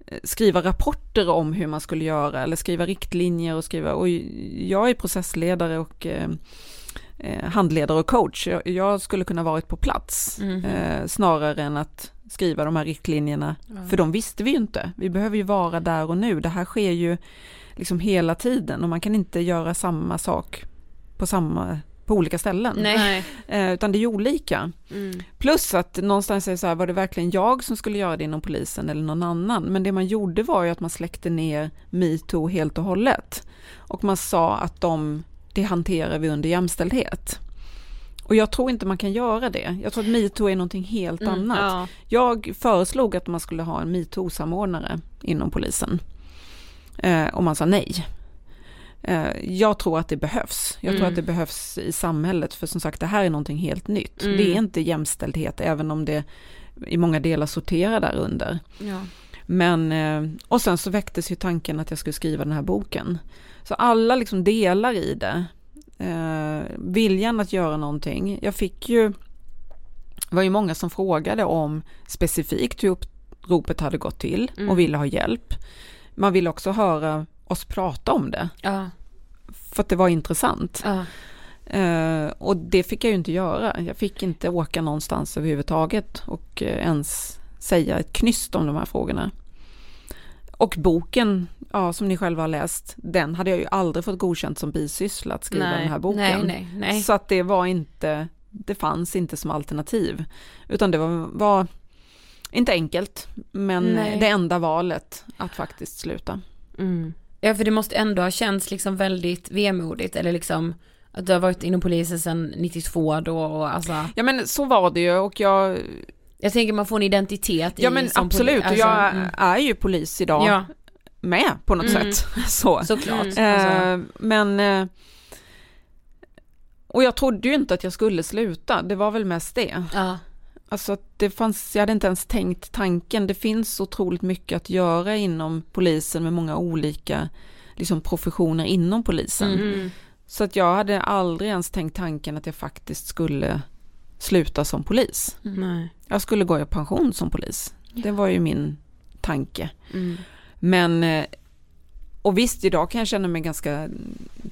eh, skriva rapporter om hur man skulle göra eller skriva riktlinjer och skriva, och jag är processledare och eh, handledare och coach. Jag, jag skulle kunna varit på plats Mhm. eh, snarare än att skriva de här riktlinjerna. Ja. För de visste vi ju inte. Vi behöver ju vara där och nu. Det här sker ju liksom hela tiden och man kan inte göra samma sak på samma på olika ställen. Nej. Eh, utan det är ju olika. Mm. Plus att någonstans är så här, var det verkligen jag som skulle göra det inom polisen eller någon annan? Men det man gjorde var ju att man släckte ner metoo helt och hållet. Och man sa att de, det hanterar vi under jämställdhet. Och jag tror inte man kan göra det. Jag tror att metoo är någonting helt Mm, annat. Ja. Jag föreslog att man skulle ha en metoo-samordnare inom polisen. Eh, och man sa nej. Eh, jag tror att det behövs. Jag tror Mm. att det behövs i samhället för som sagt det här är någonting helt nytt. Mm. Det är inte jämställdhet även om det i många delar sorterar där under. Ja. Men, eh, och sen så väcktes ju tanken att jag skulle skriva den här boken. Så alla liksom delar i det. Eh, viljan att göra någonting. Jag fick ju, det var ju många som frågade om specifikt hur uppropet hade gått till Mm. och ville ha hjälp. Man ville också höra oss prata om det, Ja. för att det var intressant. Ja. Eh, och det fick jag ju inte göra. Jag fick inte åka någonstans överhuvudtaget och eh, ens säga ett knyst om de här frågorna. Och boken ja, som ni själva har läst, den hade jag ju aldrig fått godkänt som bisyssla att skriva Nej, den här boken. Nej, nej, nej. Så att det var inte, det fanns inte som alternativ. Utan det var, var inte enkelt, men Nej. det enda valet att faktiskt sluta. Mm. Ja för det måste ändå ha känts liksom väldigt vemodigt eller liksom att du har varit inom polisen sedan 92 då och alltså Ja men så var det ju och jag, Jag tänker man får en identitet i ja men absolut, poli- och jag alltså, mm. är ju polis idag Ja, med på något Mm. sätt. Så. såklart. Alltså, Eh, men, eh, och jag trodde ju inte att jag skulle sluta, det var väl mest det. ja. Alltså det fanns, jag hade inte ens tänkt tanken, det finns otroligt mycket att göra inom polisen med många olika liksom, professioner inom polisen. Mm. Så att jag hade aldrig ens tänkt tanken att jag faktiskt skulle sluta som polis. Nej. Jag skulle gå i pension som polis. Det var ju min tanke. Mm. Men, eh, och visst idag kan jag känna mig ganska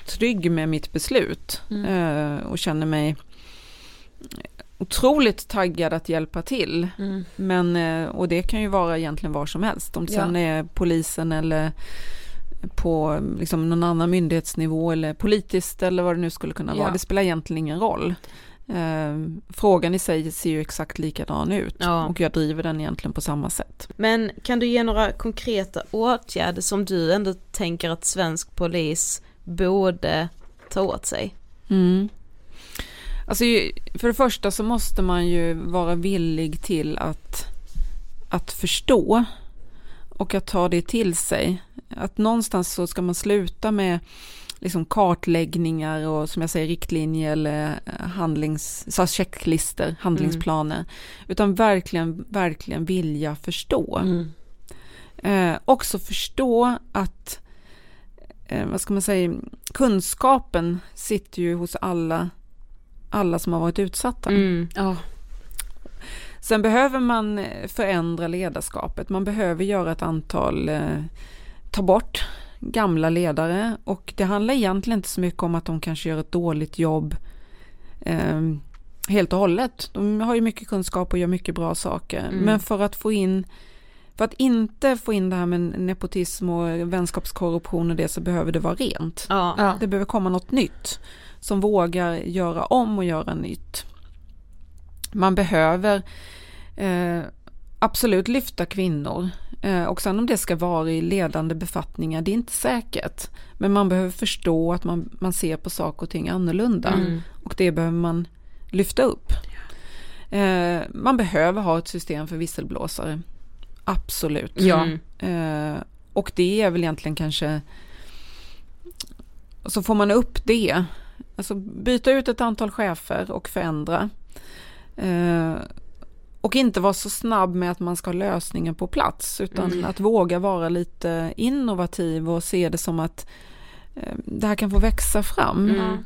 trygg med mitt beslut Mm. eh, och känner mig otroligt taggad att hjälpa till. Mm. Men, eh, och det kan ju vara egentligen var som helst, om det Ja. sen är polisen eller på liksom någon annan myndighetsnivå eller politiskt eller vad det nu skulle kunna vara. Ja. Det spelar egentligen ingen roll. Eh, frågan i sig ser ju exakt likadan ut Ja. och jag driver den egentligen på samma sätt. Men kan du ge några konkreta åtgärder som du ändå tänker att svensk polis borde ta åt sig? Mm. Alltså för det första så måste man ju vara villig till att, att förstå och att ta det till sig. Att någonstans så ska man sluta med liksom kartläggningar och som jag säger riktlinjer eller eh, handlings, så checklister, handlingsplaner. Utan verkligen, verkligen vilja förstå. Mm. Eh, också förstå att, eh, vad ska man säga, kunskapen sitter ju hos alla, alla som har varit utsatta. Mm. Ja. Sen behöver man förändra ledarskapet. Man behöver göra ett antal, eh, ta bort gamla ledare och det handlar egentligen inte så mycket om att de kanske gör ett dåligt jobb eh, helt och hållet. De har ju mycket kunskap och gör mycket bra saker. Mm. Men för att få in för att inte få in det här med nepotism och vänskapskorruption och det så behöver det vara rent. Ja. Det behöver komma något nytt som vågar göra om och göra nytt. Man behöver eh, absolut lyfta kvinnor eh, och sen om det ska vara i ledande befattningar, det är inte säkert. Men man behöver förstå att man, man ser på saker och ting annorlunda Mm. och det behöver man lyfta upp. Eh, man behöver ha ett system för visselblåsare. Absolut. Ja. Mm. Eh, och det är väl egentligen kanske, så får man upp det, alltså byta ut ett antal chefer och förändra. Och inte vara så snabb med att man ska ha lösningen på plats, utan Mm. att våga vara lite innovativ och se det som att eh, det här kan få växa fram. Mm.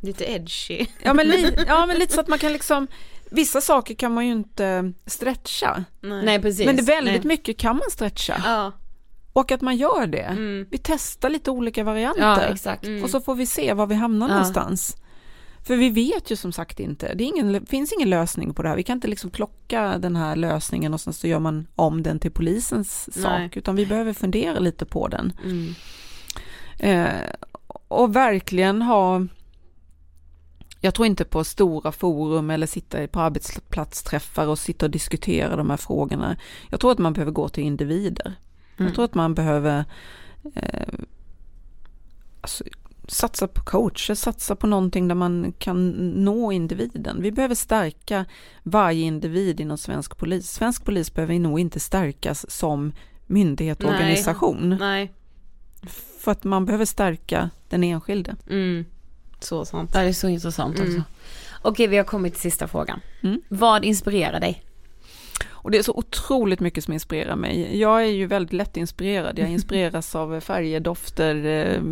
Lite edgy. Ja, men li- ja men lite så att man kan liksom, vissa saker kan man ju inte stretcha. Nej precis. Men det är väldigt Nej. mycket kan man stretcha. Ja. Och att man gör det. Mm. Vi testar lite olika varianter. Ja exakt. Mm. Och så får vi se var vi hamnar Ja. någonstans. För vi vet ju som sagt inte, det är ingen, finns ingen lösning på det här. Vi kan inte liksom plocka den här lösningen och sen så gör man om den till polisens Nej. sak. Utan vi behöver fundera lite på den. Mm. Eh, och verkligen ha jag tror inte på stora forum eller sitta på arbetsplatsträffar och sitta och diskutera de här frågorna. Jag tror att man behöver gå till individer. Mm. Jag tror att man behöver eh, alltså, satsa på coacher, satsa på någonting där man kan nå individen. Vi behöver stärka varje individ inom svensk polis. Svensk polis behöver nog inte stärkas som myndighet och Nej. organisation. Nej. För att man behöver stärka den enskilde. Mm. Så sant. Det är så intressant Mm. också. Okej, vi har kommit till sista frågan. Mm. Vad inspirerar dig? Och det är så otroligt mycket som inspirerar mig. Jag är ju väldigt lätt inspirerad. Jag inspireras av färger, dofter, eh,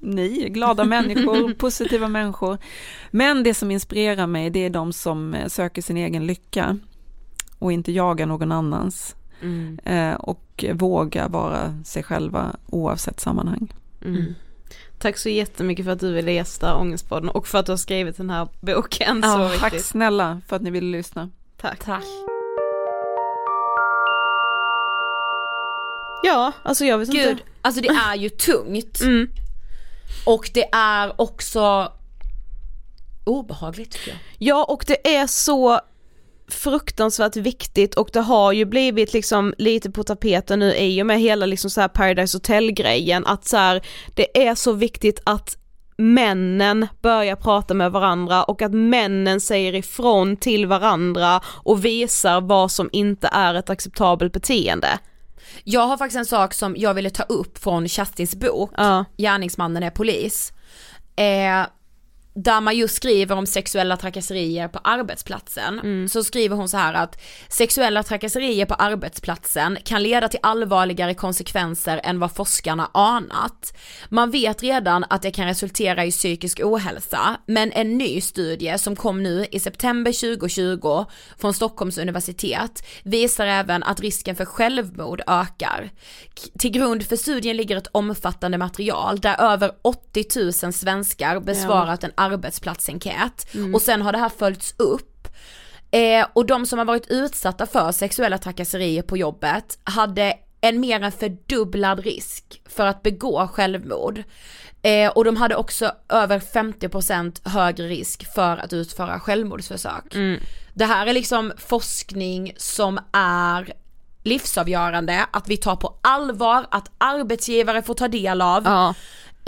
ni, glada människor, positiva människor. Men det som inspirerar mig, det är de som eh, söker sin egen lycka och inte jagar någon annans. Mm. Eh, och vågar vara sig själva oavsett sammanhang. Mm. Tack så jättemycket för att du ville gästa Ångestpodden och för att du har skrivit den här boken. Ja, så tack viktigt. snälla för att ni ville lyssna. Tack. Tack. Ja, alltså jag vet Gud, inte. alltså det är ju tungt. Mm. Och det är också obehagligt tycker jag. Ja och det är så fruktansvärt viktigt och det har ju blivit liksom lite på tapeten nu i och med hela liksom så här Paradise Hotel grejen att så här, det är så viktigt att männen börjar prata med varandra och att männen säger ifrån till varandra och visar vad som inte är ett acceptabelt beteende. Jag har faktiskt en sak som jag ville ta upp från Kerstins bok, Ja. Gärningsmannen är polis. Eh, där man just skriver om sexuella trakasserier på arbetsplatsen. Så skriver hon så här att sexuella trakasserier på arbetsplatsen kan leda till allvarligare konsekvenser än vad forskarna anat. Man vet redan att det kan resultera i psykisk ohälsa, men en ny studie som kom nu i september 2020 från Stockholms universitet visar även att risken för självmord ökar. Till grund för studien ligger ett omfattande material där över 80 000 svenskar besvarat en arbetsplatsenkät och sen har det här följts upp Eh, och de som har varit utsatta för sexuella trakasserier på jobbet hade en mer än fördubblad risk för att begå självmord. Eh, och de hade också över 50% högre risk för att utföra självmordsförsök. Det här är liksom forskning som är livsavgörande, att vi tar på allvar, att arbetsgivare får ta del av. Ja.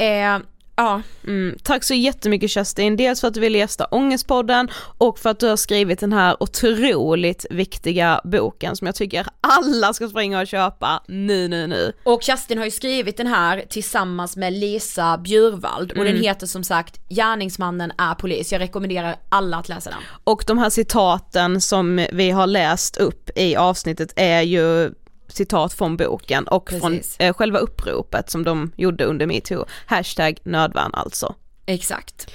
Eh, ja. Mm, tack så jättemycket Kerstin, dels för att du ville gästa Ångestpodden och för att du har skrivit den här otroligt viktiga boken som jag tycker alla ska springa och köpa nu, nu, nu. Och Kerstin har ju skrivit den här tillsammans med Lisa Bjurvald och den heter som sagt Gärningsmannen är polis. Jag rekommenderar alla att läsa den. Och de här citaten som vi har läst upp i avsnittet är ju citat från boken och Precis. från eh, själva uppropet som de gjorde under metoo. Hashtag nödvärn alltså. Exakt.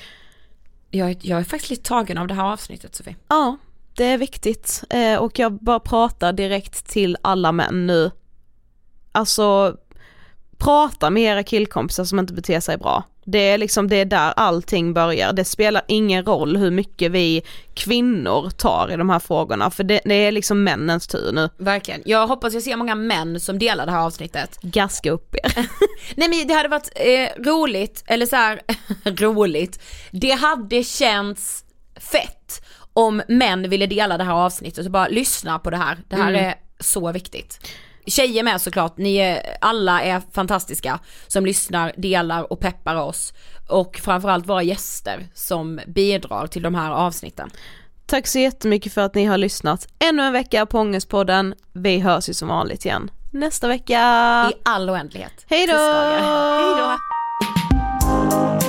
Jag, jag är faktiskt lite tagen av det här avsnittet Sofie. Ja, det är viktigt eh, och jag bara pratar direkt till alla män nu. Alltså, prata med era killkompisar som inte beter sig bra. Det är liksom, det är där allting börjar. Det spelar ingen roll hur mycket vi kvinnor tar i de här frågorna, för det, det är liksom männens tur nu. Verkligen. Jag hoppas jag ser många män som delar det här avsnittet. Gaska upp er. Nej men det hade varit eh, roligt, eller så här roligt. Det hade känts fett om män ville dela det här avsnittet och bara lyssna på det här. Det här är så viktigt. Tjejer med såklart, ni är, alla är fantastiska som lyssnar, delar och peppar oss. Och framförallt våra gäster som bidrar till de här avsnitten. Tack så jättemycket för att ni har lyssnat ännu en vecka på Ångestpodden. Vi hörs ju som vanligt igen nästa vecka. I all oändlighet. Hej då! Hej då!